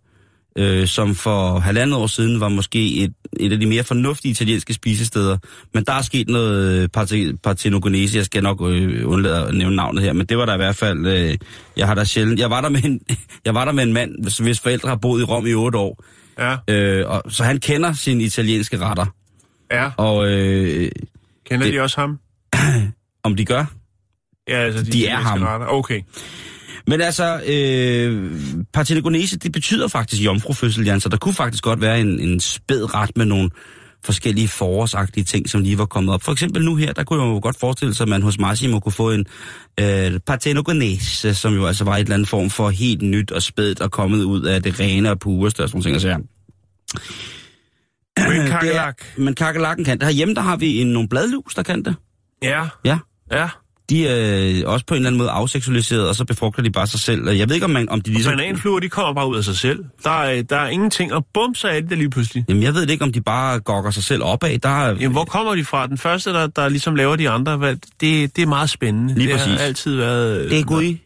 øh, som for halvandet år siden var måske et, et af de mere fornuftige italienske spisesteder. Men der er sket noget parte- partenogenese, jeg skal nok øh, undlade at nævne navnet her, men det var der i hvert fald, øh, jeg har der sjældent, jeg var der med en, jeg var der med en mand, hvis, hvis forældre har boet i Rom i otte år, Ja, øh, og, så han kender sine italienske retter, ja. og øh, Kender det- de også ham? om de gør, Ja, altså De er italienske ham. Retter. Okay. Men altså, øh, Parthenogonese, det betyder faktisk jomfrufødsel, Jan, så der kunne faktisk godt være en, en spæd ret med nogle forskellige forårsagtige ting, som lige var kommet op. For eksempel nu her, der kunne jeg jo godt forestille sig, at man hos Massimo kunne få en øh, Parthenogonese, som jo altså var et eller andet form for helt nyt og spædt og kommet ud af det rene og pureste og sådan nogle ting. Men Det er- kakelak. Men kakelakken kan det. Herhjemme, der har vi en, nogle bladlus, der kan det. Ja, Ja. ja. De er også på en eller anden måde afseksualiseret, og så befrugter de bare sig selv. Og Jeg ved ikke, om, man, om de ligesom... Bananfluer, de kommer bare ud af sig selv. Der er, der er ingenting, og bum, så er de der lige pludselig. Jamen, jeg ved ikke, om de bare gokker sig selv opad. Der er... Jamen, hvor kommer de fra? Den første, der, der ligesom laver de andre, hvad, det, det er meget spændende. Lige det præcis. har altid været... Det er Gud.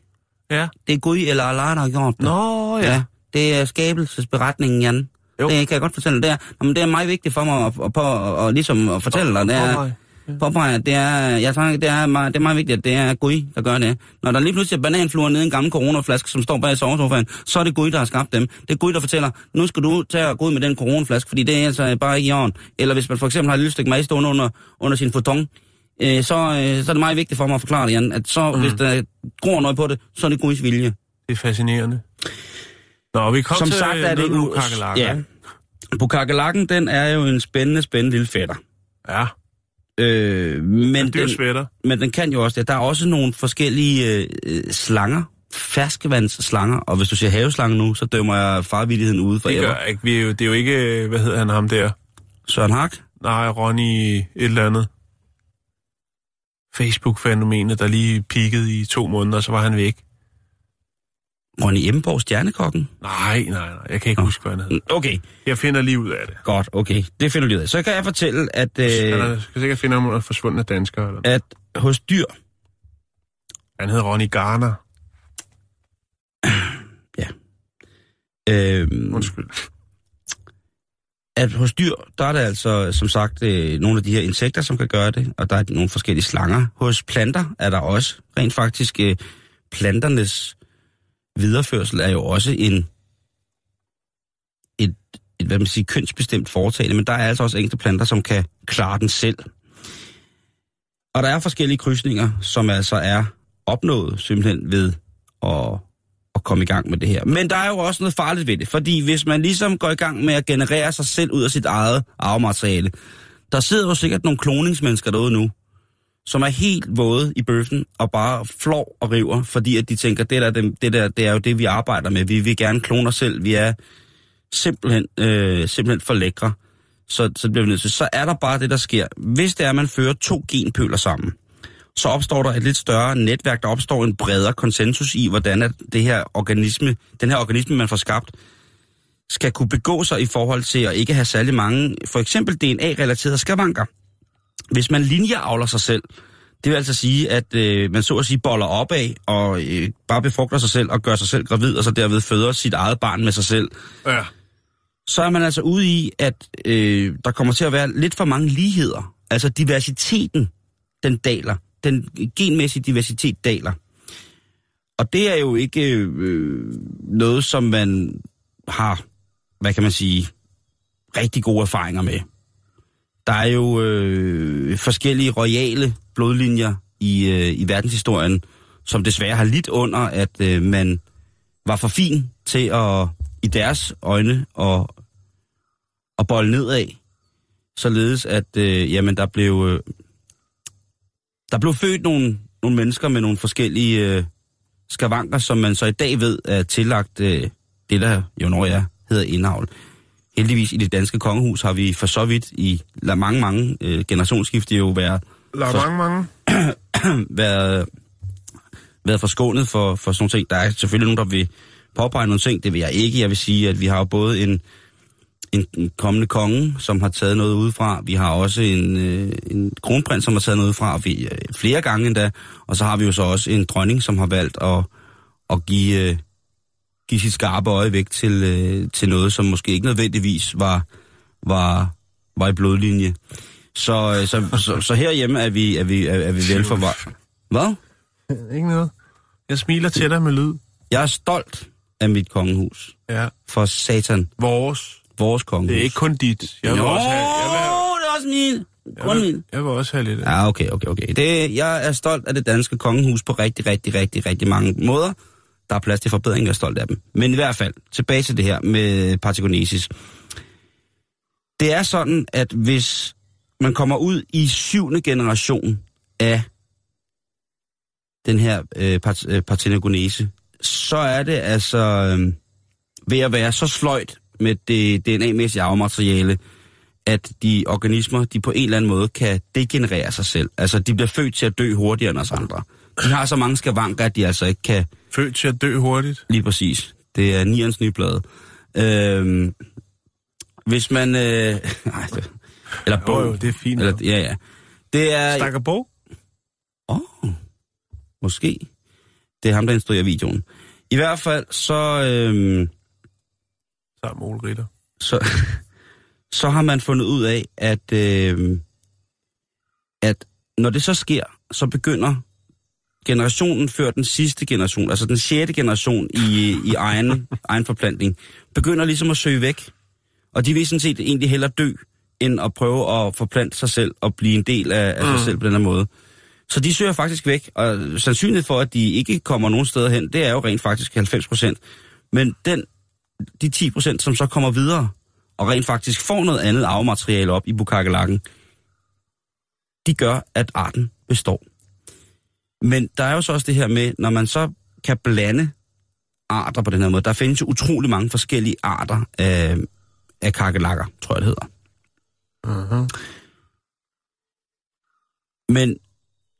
Ja. Det er Gud eller Allah, der har gjort det. Nå, ja. ja. Det er skabelsesberetningen, Jan. Jo. Det kan jeg godt fortælle dig. Det er, men det er meget vigtigt for mig at, at, at, at, at, ligesom at fortælle dig. Det er, Påpege. Påpege, at det er, jeg tror, det er, meget, det er meget vigtigt, at det er Gud, der gør det. Når der lige pludselig er bananfluer nede i en gammel coronaflaske, som står bag i sovesofaen, så er det Gud, der har skabt dem. Det er Gud, der fortæller, nu skal du tage og gå ud med den coronaflaske, fordi det er altså bare ikke i orden. Eller hvis man for eksempel har et lille stykke mad stående under, under sin futon, øh, så, øh, så er det meget vigtigt for mig at forklare det, Jan, at så, mm. hvis der gror noget på det, så er det Guds vilje. Det er fascinerende. Nå, vi kom Som til sagt er det nu. Ja. Bukakelakken, den er jo en spændende, spændende lille fætter. ja. Øh, men, den, svætter. men den kan jo også det. Der er også nogle forskellige øh, øh, slanger, ferskvandsslanger, og hvis du siger haveslange nu, så dømmer jeg farvilligheden ude for Det, gør jeg ikke. Vi er jo, det er jo ikke, hvad hedder han ham der? Søren Hak? Nej, Ronny et eller andet. Facebook-fænomenet, der lige peakede i to måneder, så var han væk. Ronny Emborg, stjernekokken? Nej, nej, nej. Jeg kan ikke Nå. huske, hvad han hed. Okay, Jeg finder lige ud af det. godt, okay. Det finder du ud af. Så kan jeg fortælle, at, Øh. Han skal sikkert finde ham under forsvundne danskere. Eller. at hos dyr, Han hedder Ronny Garner. øh, Undskyld. at hos dyr, der er der altså, som sagt, øh, nogle af de her insekter, som kan gøre det, og der er nogle forskellige slanger. Hos planter er der også rent faktisk øh, planternes videreførsel er jo også en et, et hvad man siger, kønsbestemt foretagende, men der er altså også enkelte planter, som kan klare den selv. Og der er forskellige krydsninger, som altså er opnået simpelthen ved at, at komme i gang med det her. Men der er jo også noget farligt ved det, fordi hvis man ligesom går i gang med at generere sig selv ud af sit eget arvemateriale, der sidder jo sikkert nogle kloningsmennesker derude nu, som er helt våde i bøffen og bare flår og river, fordi at de tænker, det der, det, det der, det er jo det, vi arbejder med. Vi vil gerne klone os selv. Vi er simpelthen, øh, simpelthen for lækre. Så, så bliver vi nødt til. Så er der bare det, der sker. Hvis det er, at man fører to genpøler sammen, så opstår der et lidt større netværk, der opstår en bredere konsensus i, hvordan at det her organisme, den her organisme, man får skabt, skal kunne begå sig i forhold til at ikke have særlig mange, for eksempel DNA-relaterede skavanker. Hvis man linjeavler sig selv, det vil altså sige, at øh, man så at sige boller opad og øh, bare befrugter sig selv og gør sig selv gravid, og så derved føder sit eget barn med sig selv, Ja. så er man altså ude i, at øh, der kommer til at være lidt for mange ligheder. Altså diversiteten, den daler. Den genmæssige diversitet daler. Og det er jo ikke øh, noget, som man har, hvad kan man sige, rigtig gode erfaringer med. Der er jo øh, forskellige royale blodlinjer i, øh, i verdenshistorien, som desværre har lidt under, at øh, man var for fin til at, i deres øjne, at, at bolle nedad, således at øh, jamen, der blev øh, der blev født nogle, nogle mennesker med nogle forskellige øh, skavanker, som man så i dag ved er tillagt øh, det, der jo når jeg hedder indavl. Heldigvis i det danske kongehus har vi for så vidt i la- mange, mange øh, generationsskifte jo været, er For- mange, mange. været, været forskånet for, for sådan nogle ting. Der er selvfølgelig nogen, der vil påpege nogle ting. Det vil jeg ikke. Jeg vil sige, at vi har jo både en, en, en kommende konge, som har taget noget udefra. Vi har også en, øh, en kronprins, som har taget noget udefra, og vi, øh, flere gange endda. Og så har vi jo så også en dronning, som har valgt at, at give, øh, give sit skarpe øje væk til, øh, til noget, som måske ikke nødvendigvis var, var, var i blodlinje. Så, øh, så, så, så herhjemme er vi, er vi, er, er vi velforvaret. Hvad? Ikke noget. Jeg smiler til dig med lyd. Jeg er stolt af mit kongehus. Ja. For satan, Vores. vores kongehus. Det er ikke kun dit. Jeg vil jo, også have, jeg vil, have- det er også min. jeg, vil, min. jeg vil også have lidt. af- Ja, okay, okay, okay. Det, jeg er stolt af det danske kongehus på rigtig, rigtig, rigtig, rigtig mange måder der er plads til forbedring, jeg er stolt af dem. Men i hvert fald, tilbage til det her med Parthegonesis. Det er sådan, at hvis man kommer ud i syvende generation af den her øh, part, øh, så er det altså øh, ved at være så sløjt med det DNA-mæssige arvemateriale, at de organismer, de på en eller anden måde kan degenerere sig selv. Altså, de bliver født til at dø hurtigere end os andre. De har så mange skavanker, at de altså ikke kan... Født til at dø hurtigt. Lige præcis. Det er Nierens nyblad. Øhm, hvis man... Øh, nej, det, eller bog. Jo, jo, det er fint. Eller, ja, ja. Det er... Stakker bog? Åh, oh, måske. Det er ham, der instruerer videoen. I hvert fald, så... Øhm, Så er Mol Ritter. så, så har man fundet ud af, at, øh, at når det så sker, så begynder generationen før den sidste generation, altså den sjette generation i, i egen, egen forplantning, begynder ligesom at søge væk. Og de vil sådan set egentlig hellere dø, end at prøve at forplante sig selv og blive en del af, af sig selv på den her måde. Så de søger faktisk væk, og sandsynlighed for, at de ikke kommer nogen steder hen, det er jo rent faktisk 90 procent. Men den, de 10 procent, som så kommer videre, og rent faktisk får noget andet arvemateriale op i bukakelakken, de gør, at arten består. Men der er jo så også det her med, når man så kan blande arter på den her måde, der findes jo utrolig mange forskellige arter af, af kakelakker, tror jeg det hedder. Uh-huh. Men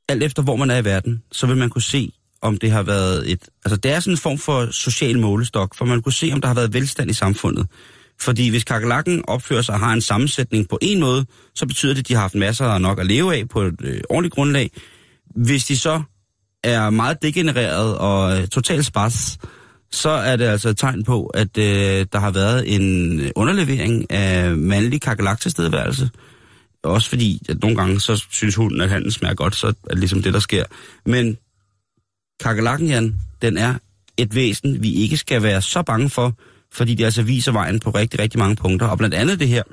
alt efter hvor man er i verden, så vil man kunne se, om det har været et... Altså det er sådan en form for social målestok, for man kunne se, om der har været velstand i samfundet. Fordi hvis kakelakken opfører sig og har en sammensætning på en måde, så betyder det, at de har haft masser af nok at leve af på et øh, ordentligt grundlag. Hvis de så er meget degenereret og øh, totalt spars, så er det altså et tegn på, at øh, der har været en underlevering af mandlig kakelak til. Også fordi, at nogle gange, så synes hunden, at han smager godt, så er det ligesom det, der sker. Men kakelakken, Jan, den er et væsen, vi ikke skal være så bange for, fordi det altså viser vejen på rigtig, rigtig mange punkter. Og blandt andet det her,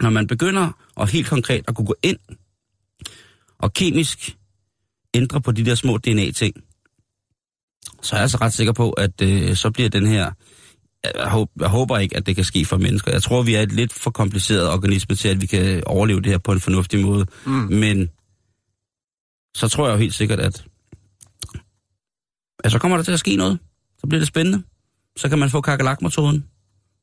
når man begynder at helt konkret at kunne gå ind og kemisk ændre på de der små DNA-ting, så er jeg altså ret sikker på, at øh, så bliver den her... Jeg håber, jeg håber ikke, at det kan ske for mennesker. Jeg tror, vi er et lidt for kompliceret organisme til, at vi kan overleve det her på en fornuftig måde. Mm. Men så tror jeg jo helt sikkert, at, at så kommer der til at ske noget. Så bliver det spændende. Så kan man få kakelakmetoden.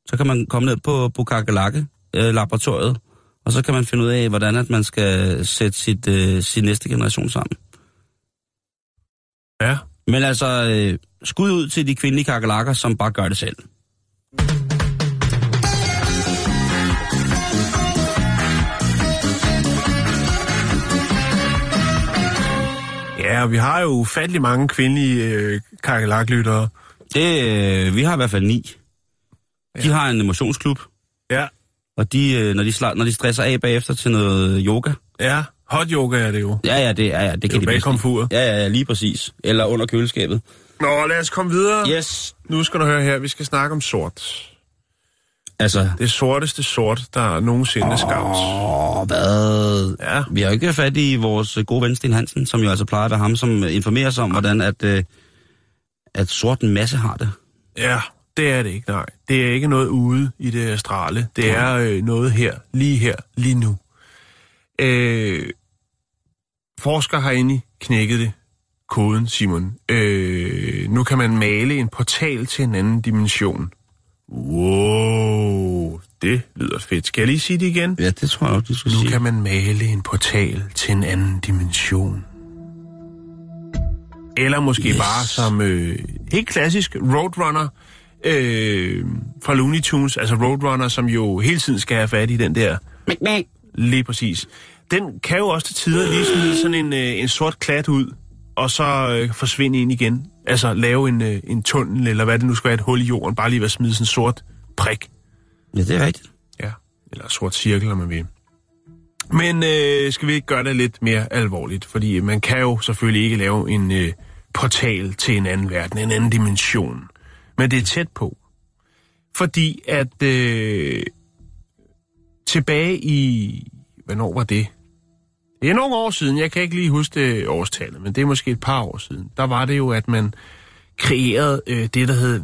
Så kan man komme ned på Bukakelakke øh, laboratoriet, og så kan man finde ud af, hvordan at man skal sætte sit, øh, sin næste generation sammen. Ja. Men altså, øh, skud ud til de kvindelige kakelakker, som bare gør det selv. Ja, vi har jo ufattelig mange kvindelige øh, kakelaklyttere. Det, øh, vi har i hvert fald ni. De har en emotionsklub, Ja. og de, øh, når, de sla, når de stresser af bagefter til noget yoga, Ja, hot yoga er det jo. ja, ja, det, ja, ja, det Det kan jo de bag bedst lide. komfuret. Ja, ja, ja, lige præcis. Eller under køleskabet. Nå, lad os komme videre. Yes. Nu skal du høre her, vi skal snakke om sort. Altså, Det sorteste sort, der nogensinde er skabt. åh, hvad? Ja. Vi har jo ikke fat i vores gode ven Sten Hansen, som jo altså plejer at være ham, som informerer sig om, hvordan at, øh, at sort masse har det. Ja, det er det ikke, nej. Det er ikke noget ude i det astrale. Det er øh, noget her, lige her, lige nu. Øh, forskere har inde knækket det, koden, Simon. Øh, nu kan man male en portal til en anden dimension. Wow, det lyder fedt. Skal jeg lige sige det igen? Ja, det tror jeg også, du skal Nu sige. kan man male en portal til en anden dimension. Eller måske yes. bare som øh, helt klassisk Roadrunner øh, fra Looney Tunes. Altså Roadrunner, som jo hele tiden skal have fat i den der... Lige præcis. Den kan jo også til tider lige smide sådan en, øh, en sort klat ud, og så øh, forsvinde ind igen. Altså lave en, øh, en tunnel, eller hvad det nu skal være, et hul i jorden. Bare lige være smide sådan en sort prik. Ja, det er rigtigt. Ja, eller sort cirkel, om man vil. Men øh, skal vi ikke gøre det lidt mere alvorligt? Fordi man kan jo selvfølgelig ikke lave en øh, portal til en anden verden, en anden dimension. Men det er tæt på. Fordi at øh, tilbage i... Hvornår var det? Det er nogle år siden, jeg kan ikke lige huske det årstallet, men det er måske et par år siden. Der var det jo, at man kreeret øh, det, der hedder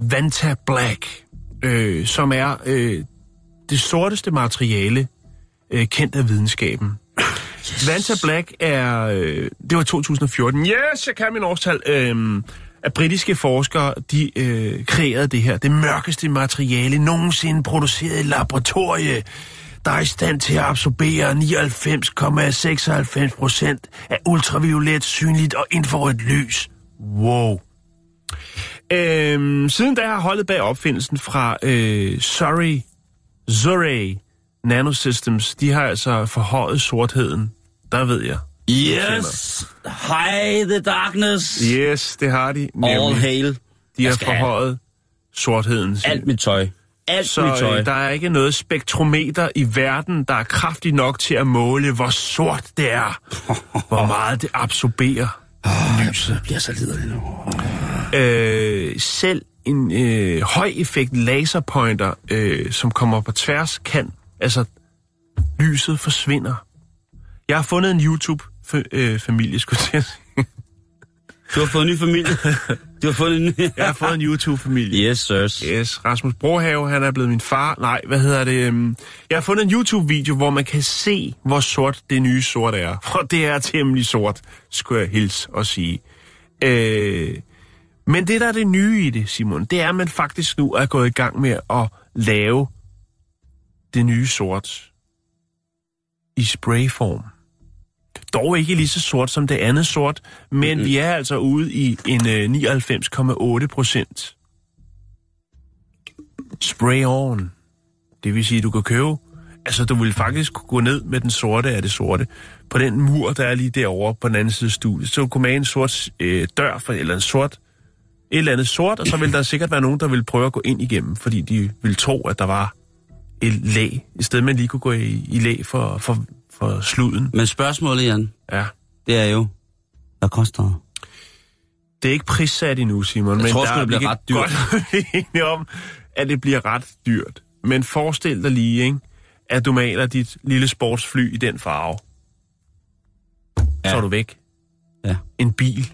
Vanta Black, øh, som er øh, det sorteste materiale øh, kendt af videnskaben. Yes. Vanta Black er, øh, det var 2014, yes, jeg kan min årstal, øh, at britiske forskere, de øh, kreerede det her, det mørkeste materiale nogensinde produceret i laboratorie, der er i stand til at absorbere 99,96 procent af ultraviolet, synligt og infrarødt lys. Wow. Øhm, siden da har holdet bag opfindelsen fra øh, Surrey, Surrey Nanosystems, de har altså forhøjet sortheden. Der ved jeg. Yes! Hi, the darkness! Yes, det har de. All Nemlig. hail. De har forhøjet sortheden. Alt mit tøj. Alt Så mit tøj. øh, der er ikke noget spektrometer i verden, der er kraftigt nok til at måle, hvor sort det er. hvor meget det absorberer. Jeg bliver så liderlig nu. Øh, selv en øh, høj effekt laserpointer, øh, som kommer på tværs, kan, altså, lyset forsvinder. Jeg har fundet en YouTube-familie, skulle jeg. Du har fået en ny familie. Du har fået en ny... Jeg har fået en YouTube-familie. Yes, sirs. Yes, Rasmus Brohave, han er blevet min far. Nej, hvad hedder det? øhm, Jeg har fundet en YouTube-video, hvor man kan se, hvor sort det nye sort er. Og det er temmelig sort, skulle jeg hilse og sige. Øh, men det, der er det nye i det, Simon, det er, at man faktisk nu er gået i gang med at lave det nye sort i sprayform. Dog ikke lige så sort som det andet sort, men mm-hmm. vi er altså ude i en øh, 99,8 procent spray on. Det vil sige, at du kan købe... Altså, du vil faktisk kunne gå ned med den sorte af det sorte. På den mur, der er lige derovre på den anden side af studiet, så kunne man en sort øh, dør, for, eller en sort, et eller andet sort, og så vil der sikkert være nogen, der vil prøve at gå ind igennem, fordi de vil tro, at der var et læg, i stedet man lige kunne gå i, i læg for, for, for sluden. Men spørgsmålet, Jan, Ja. det er jo, hvad koster det? Det er ikke prissat endnu, Simon. Jeg men tror der det bliver vi ret dyrt. Godt enige om, at det bliver ret dyrt. Men forestil dig lige, ikke, at du maler dit lille sportsfly i den farve. Ja. Så er du væk. Ja. En bil.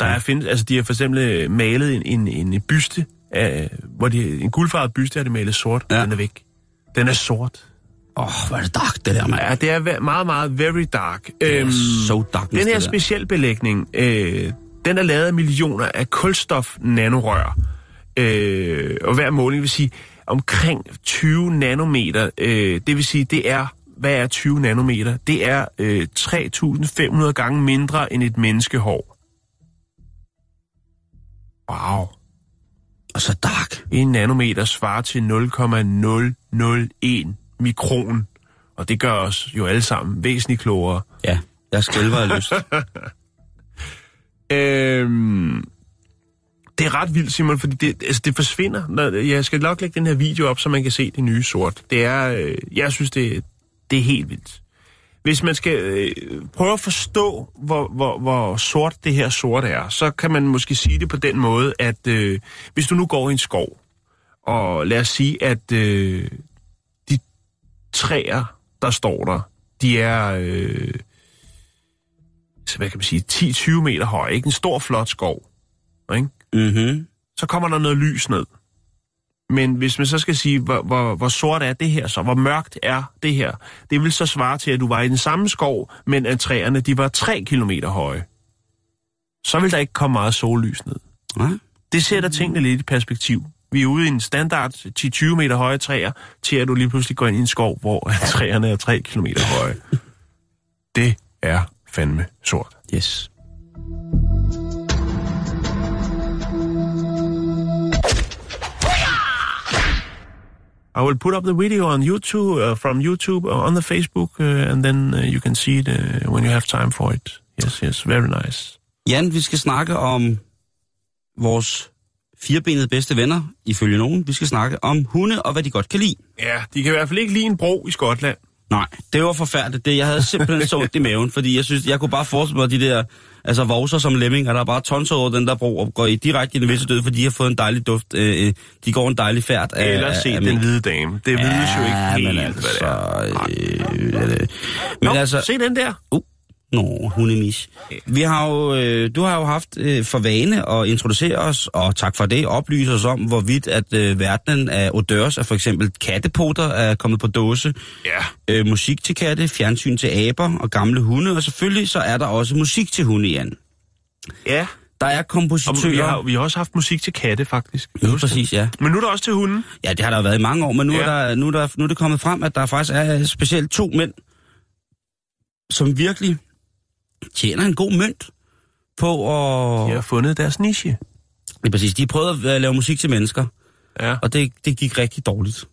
Der er findes, altså de har for eksempel øh, malet en, en, en byste, af, hvor de, en guldfarvet byste har de malet sort. Ja. Den er væk. Den er sort. Åh, oh, hvor er det dark, det der, mand. Ja, det er meget, meget very dark. Det er Øhm, so darkness, den her specialbelægning, øh, den er lavet af millioner af kulstof-nanorør. Øh, og hver måling vil sige omkring 20 nanometer. Øh, det vil sige, det er, hvad er 20 nanometer? Det er øh, 3.500 gange mindre end et menneskehår. Wow. Og så dark. En nanometer svarer til 0,001 mikron. Og det gør os jo alle sammen væsentligt klogere. Ja, jeg skælver af lyst. Øhm, det er ret vildt, Simon, fordi det, altså, det forsvinder. Når, jeg skal nok lægge den her video op, så man kan se det nye sort. Det er, øh, jeg synes, det, det er helt vildt. Hvis man skal øh, prøve at forstå, hvor, hvor, hvor sort det her sort er, så kan man måske sige det på den måde, at øh, hvis du nu går i en skov, og lad os sige, at øh, træer, der står der, de er... Øh, så hvad kan man sige, 10-20 meter høj, ikke? En stor, flot skov, ikke? Mhm. Så kommer der noget lys ned. Men hvis man så skal sige, hvor, hvor, hvor sort er det her så, hvor mørkt er det her, det vil så svare til, at du var i den samme skov, men at træerne, de var 3 kilometer høje. Så vil der ikke komme meget sollys ned. Ja. Det sætter tingene lidt i perspektiv. Vi er ude i en standard 10-20 meter høje træer, til at du lige pludselig går ind i en skov, hvor træerne er 3 kilometer høje. Det er fandme sort. Yes. I will put up the video on YouTube, uh, from YouTube uh, on the Facebook, uh, and then uh, you can see it uh, when you have time for it. Yes, yes, very nice. Jan, vi skal snakke om vores firebenede bedste venner, ifølge nogen. Vi skal snakke om hunde og hvad de godt kan lide. Ja, de kan i hvert fald ikke lide en bro i Skotland. Nej, det var forfærdeligt. Det, jeg havde simpelthen så ondt i maven, fordi jeg synes, jeg kunne bare forestille mig de der altså vovser som lemminger, der bare tonser over den der bro og går i direkte i den visse død, fordi de har fået en dejlig duft. Øh, øh, de går en dejlig færd af... Eller se af, af den hvide dame. Det vides jo ikke Ja, helt, men hvad altså, det er. øh, Nå, men altså, se den der. uh, Nå, hundemis. Vi har jo, øh, du har jo haft øh, for vane at introducere os, og tak for det, oplyse os om, hvorvidt at øh, verdenen af odørs, af for eksempel kattepoter, er kommet på dåse. Ja. Øh, musik til katte, fjernsyn til aber og gamle hunde, og selvfølgelig så er der også musik til hunde, Jan. Ja. Der er Og vi kompositører... har, vi har også haft musik til katte, faktisk. Ja, præcis, ja. Men nu er der også til hunden. Ja, det har der jo været i mange år, men nu. Ja. er, der, nu, er, der, nu er det kommet frem, at der faktisk er specielt to mænd, som virkelig tjener en god mønt på at... De har fundet deres niche. Det er præcis. De prøvede at lave musik til mennesker, Ja. og det, det gik rigtig dårligt.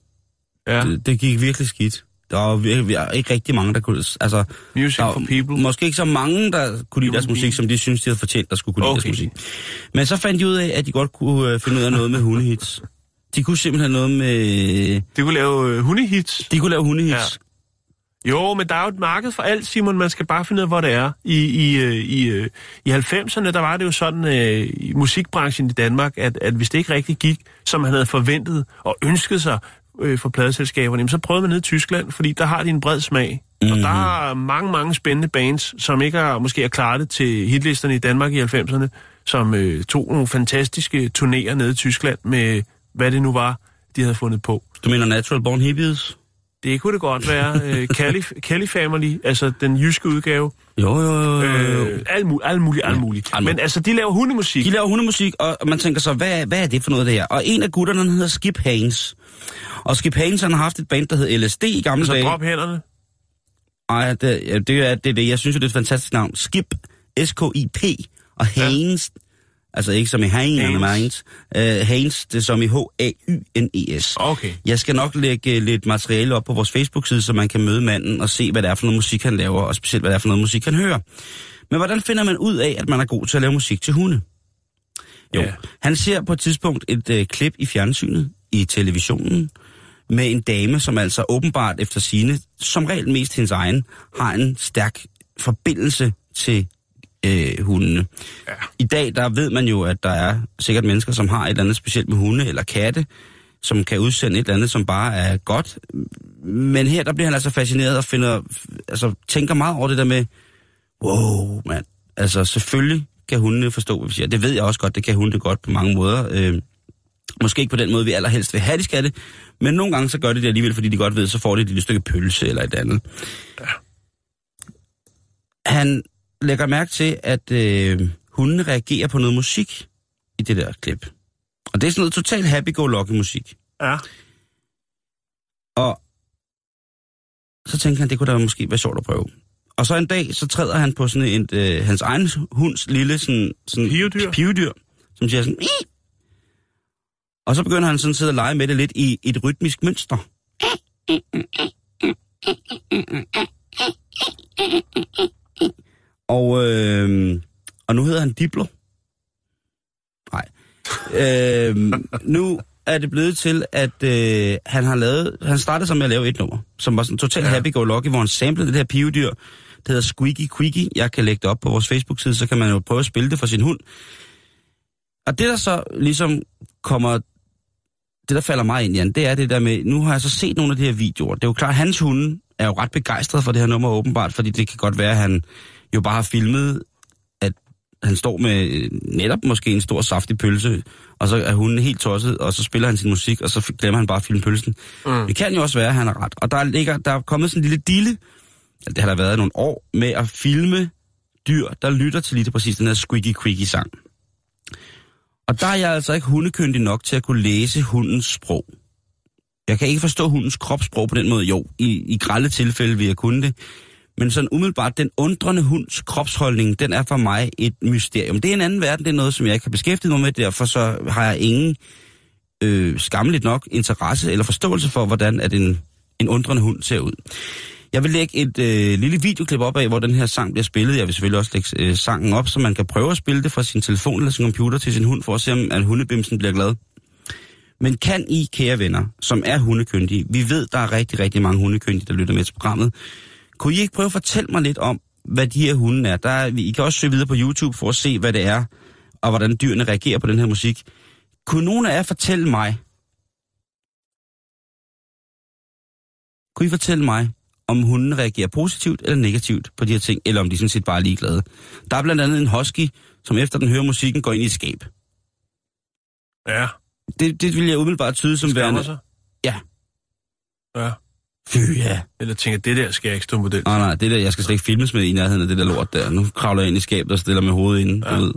ja. Det, det gik virkelig skidt. Der var virkelig, ikke rigtig mange, der kunne... Altså, Music der for people. Måske ikke så mange, der kunne lide deres musik, som de synes, de havde fortjent, der skulle kunne lide Okay. deres musik. Men så fandt de ud af, at de godt kunne øh, finde ud af noget med hundehits. De kunne simpelthen noget med... Det kunne lave øh, hundehits. De kunne lave hundehits. Ja. Jo, men der er jo et marked for alt, Simon. Man skal bare finde ud af, hvor det er. I, i, øh, i, øh, i 90'erne, der var det jo sådan øh, i musikbranchen i Danmark, at, at hvis det ikke rigtig gik, som man havde forventet og ønsket sig øh, for pladeselskaberne, så prøvede man ned i Tyskland, fordi der har de en bred smag. Mm-hmm. Og der er mange, mange spændende bands, som ikke har, måske er klaret det til hitlisterne i Danmark i 90'erne, som øh, tog nogle fantastiske turnéer nede i Tyskland med, hvad det nu var, de havde fundet på. Du mener Natural Born Hippies? Det kunne det godt være. Øh, Family, altså den jyske udgave. Jo, jo, jo. Øh, alt muligt, alt muligt, alt muligt. Men altså, de laver hundemusik. De laver hundemusik, og man tænker så, hvad, hvad er det for noget, det her? Og en af gutterne, han hedder Skip Haynes. Og Skip Haynes, han har haft et band, der hed LSD i gamle Så dage. drop hænderne. Ej, det, ja, det, er, det er det. Jeg synes jo, det er et fantastisk navn. Skip, S-K-I-P, og Haynes, altså ikke som i Haynes, Haynes. Haynes. Uh, Haynes, det er som i H-A-Y-N-E-S. Okay. Jeg skal nok lægge lidt materiale op på vores Facebook-side, så man kan møde manden og se, hvad det er for noget musik, han laver, og specielt, hvad det er for noget musik, han hører. Men hvordan finder man ud af, at man er god til at lave musik til hunde? Jo, Ja. han ser på et tidspunkt et øh, klip i fjernsynet, i televisionen, med en dame, som altså åbenbart efter sine, som regel mest hendes egen, har en stærk forbindelse til øh, hundene. Ja. I dag, der ved man jo, at der er sikkert mennesker, som har et eller andet specielt med hunde eller katte, som kan udsende et eller andet, som bare er godt. Men her, der bliver han altså fascineret og finder, altså, tænker meget over det der med, wow, mand. Altså, selvfølgelig kan hundene forstå, hvad vi siger. Det ved jeg også godt, det kan hundene godt på mange måder. Øh, måske ikke på den måde, vi allerhelst vil have, de skal det, men nogle gange så gør de det alligevel, fordi de godt ved, så får de et lille stykke pølse eller et andet. Han lægger mærke til, at øh, hundene reagerer på noget musik i det der klip. Og det er sådan noget totalt happy-go-lucky musik. Ja. Og så tænker han, det kunne da måske være sjovt at prøve. Og så en dag, så træder han på sådan en, øh, hans egen hunds lille sådan, sådan Pivedyr? pivedyr, som siger sådan, "Ii!" og så begynder han sådan at sidde og lege med det lidt i et rytmisk mønster. Og, øh, og nu hedder han Diblo. Nej. Øh, nu er det blevet til, at øh, han har lavet, han startede så med at lave et nummer, som var sådan totalt ja. happy-go-lucky, hvor han samlede det her pivedyr, det hedder Squeaky Queaky. Jeg kan lægge det op på vores Facebook-side, så kan man jo prøve at spille det for sin hund. Og det, der så ligesom kommer, det der falder mig ind, Jan, det er det der med, nu har jeg så set nogle af de her videoer. Det er jo klart, hans hunde er jo ret begejstret for det her nummer åbenbart, fordi det kan godt være, at han jo bare har filmet, at han står med øh, netop måske en stor saftig pølse, og så er hunden helt tosset, og så spiller han sin musik, og så glemmer han bare at filme pølsen. Mm. Det kan jo også være, at han har ret. Og der, ligger, der er kommet sådan en lille dille, det har der været nogle år, med at filme dyr, der lytter til lige præcis den her squeaky queaky sang. Og der er jeg altså ikke hundekyndig nok til at kunne læse hundens sprog. Jeg kan ikke forstå hundens kropssprog på den måde. Jo, i, i grælde tilfælde vil jeg kunne det. Men sådan umiddelbart, den undrende hunds kropsholdning, den er for mig et mysterium. Det er en anden verden, det er noget, som jeg ikke kan beskæftige mig med, derfor så har jeg ingen øh, skammeligt nok interesse eller forståelse for, hvordan at en, en undrende hund ser ud. Jeg vil lægge et øh, lille videoklip op af, hvor den her sang bliver spillet. Jeg vil selvfølgelig også lægge øh, sangen op, så man kan prøve at spille det fra sin telefon eller sin computer til sin hund, for at se, om at hundebimsen bliver glad. Men kan I, kære venner, som er hundekyndige, vi ved, der er rigtig, rigtig mange hundekyndige, der lytter med til programmet, kunne I ikke prøve at fortælle mig lidt om, hvad de her hunde er? Der er I kan også søge videre på YouTube for at se, hvad det er, og hvordan dyrene reagerer på den her musik. Kunne nogen af jer fortælle mig, kunne I fortælle mig, om hundene reagerer positivt eller negativt på de her ting, eller om de sådan set bare er ligeglade. Der er blandt andet en husky, som efter den hører musikken, går ind i et skab. Ja. Det, det vil jeg umiddelbart tyde som værende... Ja. Ja. Fy ja. Eller tænker, det der skal jeg ikke stå model. Nej, nej, det der, jeg skal slet ikke filmes med i nærheden af det der lort der. Nu kravler jeg ind i skabet og stiller med hovedet inde. Ja. Ja. Ved.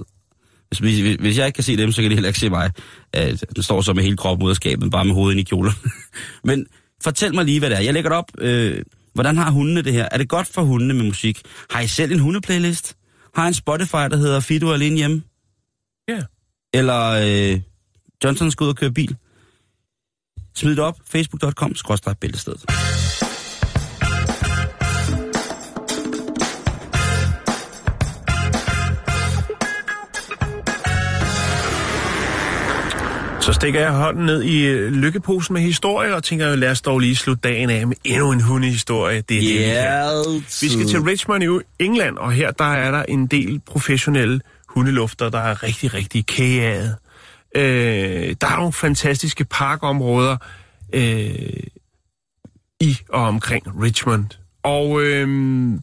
Hvis, hvis, hvis jeg ikke kan se dem, så kan de heller ikke se mig. Uh, den står så med hele kroppen ud af skabet, bare med hovedet ind i kjolen. Men fortæl mig lige, hvad det er. Jeg lægger det op. Øh, hvordan har hundene det her? Er det godt for hundene med musik? Har I selv en hundeplaylist? Har I en Spotify, der hedder Fido alene hjemme? Ja. Eller øh, Johnson skal ud og køre bil? Smid det op. Facebook.com, skråstrej bæltestedet. Så stikker jeg hånden ned i øh, lykkeposen med historie og tænker, lad os dog lige slutte dagen af med endnu en hundehistorie. Det er det, vi. Vi skal til Richmond i England, og her der er der en del professionelle hundelufter, der er rigtig, rigtig kæget. Øh, der er nogle fantastiske parkområder øh, i og omkring Richmond. Og øh,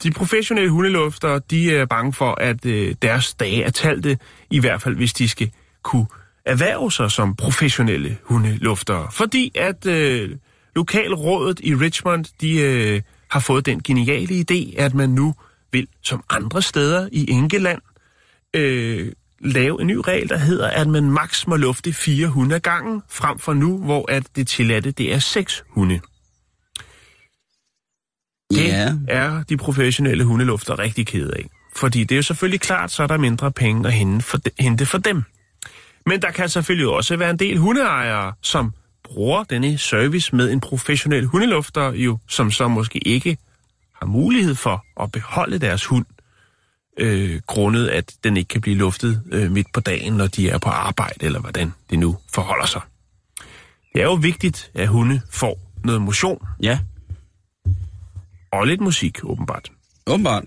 de professionelle hundelufter, de er bange for, at øh, deres dage er talte, i hvert fald hvis de skal kunne erhverve sig som professionelle hundeluftere. Fordi at øh, lokalrådet i Richmond, de øh, har fået den geniale idé, at man nu vil, som andre steder i England, øh, lave en ny regel, der hedder, at man maks må lufte fire hunde ad gangen, frem for nu, hvor at det tilladte, det er seks hunde. Det Ja. er de professionelle hundelufter rigtig kede af. Fordi det er jo selvfølgelig klart, så er der mindre penge at hente for, de, hente for dem. Men der kan selvfølgelig også være en del hundeejere, som bruger denne service med en professionel hundelufter, jo, som så måske ikke har mulighed for at beholde deres hund, øh, grundet at den ikke kan blive luftet øh, midt på dagen, når de er på arbejde, eller hvordan det nu forholder sig. Det er jo vigtigt, at hunde får noget motion Ja, og lidt musik, åbenbart. åbenbart.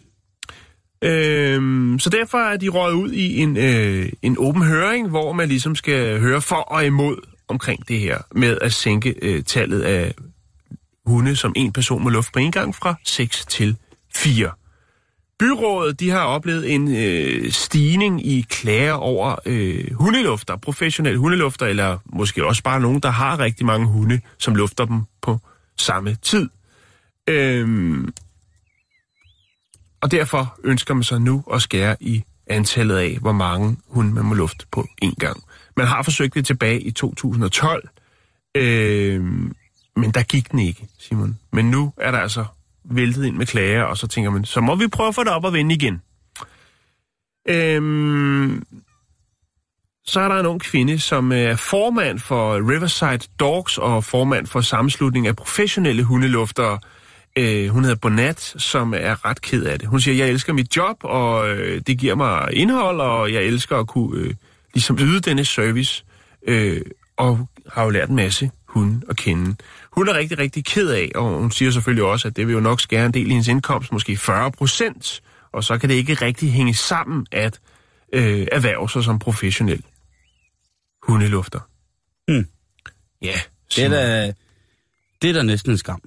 Øhm, så derfor er de røget ud i en, øh, en åben høring, hvor man ligesom skal høre for og imod omkring det her med at sænke øh, tallet af hunde, som en person må lufte på en gang fra 6 til 4. Byrådet de har oplevet en øh, stigning i klager over øh, hundelufter, professionelle hundelufter, eller måske også bare nogen, der har rigtig mange hunde, som lufter dem på samme tid. Øhm, og derfor ønsker man sig nu at skære i antallet af, hvor mange hunde man må lufte på en gang. Man har forsøgt det tilbage i 2012, øhm, men der gik den ikke, Simon. Men nu er der altså væltet ind med klager, og så tænker man, så må vi prøve at få det op og vende igen. Øhm, så er der en ung kvinde, som øh, er formand for Riverside Dogs og formand for sammenslutning af professionelle hundeluftere. Øh, hun hedder Bonat, som er ret ked af det. Hun siger, jeg elsker mit job, og øh, det giver mig indhold, og jeg elsker at kunne øh, ligesom yde denne service, øh, og har jo lært en masse hunde at kende. Hun er rigtig, rigtig ked af, og hun siger selvfølgelig også, at det vil jo nok skære en del i hendes indkomst, måske 40 procent, og så kan det ikke rigtig hænge sammen at øh, erhverve sig som professionel hundelufter. Hmm. Ja, Det er, da, det er da næsten en skam.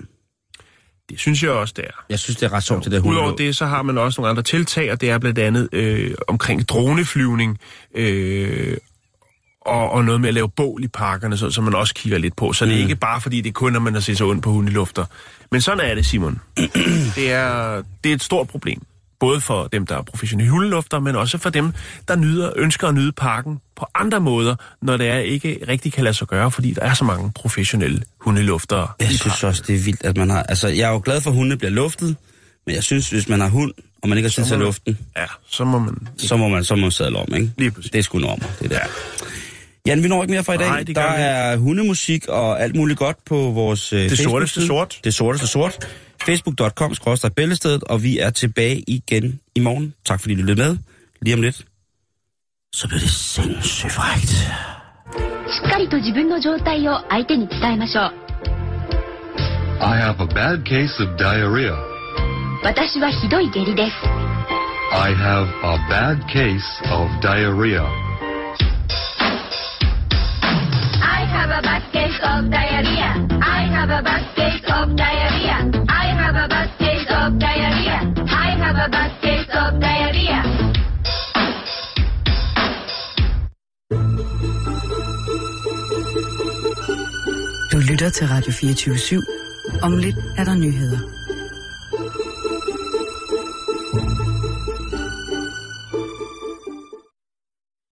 det synes jeg også, det er. Jeg synes, det er ret sjovt, det der Udover hundelov. det, så har man også nogle andre tiltag, og det er blandt andet øh, omkring droneflyvning, øh, og, og noget med at lave bål i parkerne, så, som man også kigger lidt på. Så mm. det er ikke bare, fordi det er kun, når man har set sig ondt på hundelufter. Men sådan er det, Simon. det, er, det er et stort problem. Både for dem, der er professionelle hundelufter, men også for dem, der nyder, ønsker at nyde parken på andre måder, når det er ikke rigtig kan lade sig gøre, fordi der er så mange professionelle hundeluftere. Jeg synes også, det er vildt, at man har... Altså, jeg er jo glad for, at hunde bliver luftet, men jeg synes, hvis man har hund, og man ikke har tid til at må man- lufte den, Ja, så må man... så må man, så må man sadle om, ikke? Lige præcis. Det er sgu normer, det der. Jan, vi når ikke mere for i dag. Nej, det der gør vi ikke. er hundemusik og alt muligt godt på vores øh, Det Facebook-side. sorteste sort. Det sorteste sort. Facebook.com skråstrej bæltestedet, og vi er tilbage igen i morgen. Tak fordi du lyttede med. Lige om lidt, så bliver det sindssygt frækt. しっかりと自分の状態を相手に伝えましょう I have a bad case of diarrhea. 私はひどい下痢です I have a bad case of diarrhea. Have a bad case of diarrhea I have a bad case of diarrhea I have a bad case of diarrhea. I have a bad case of diarrhea. Du lytter til Radio 24 /7. Om lidt er der nyheder.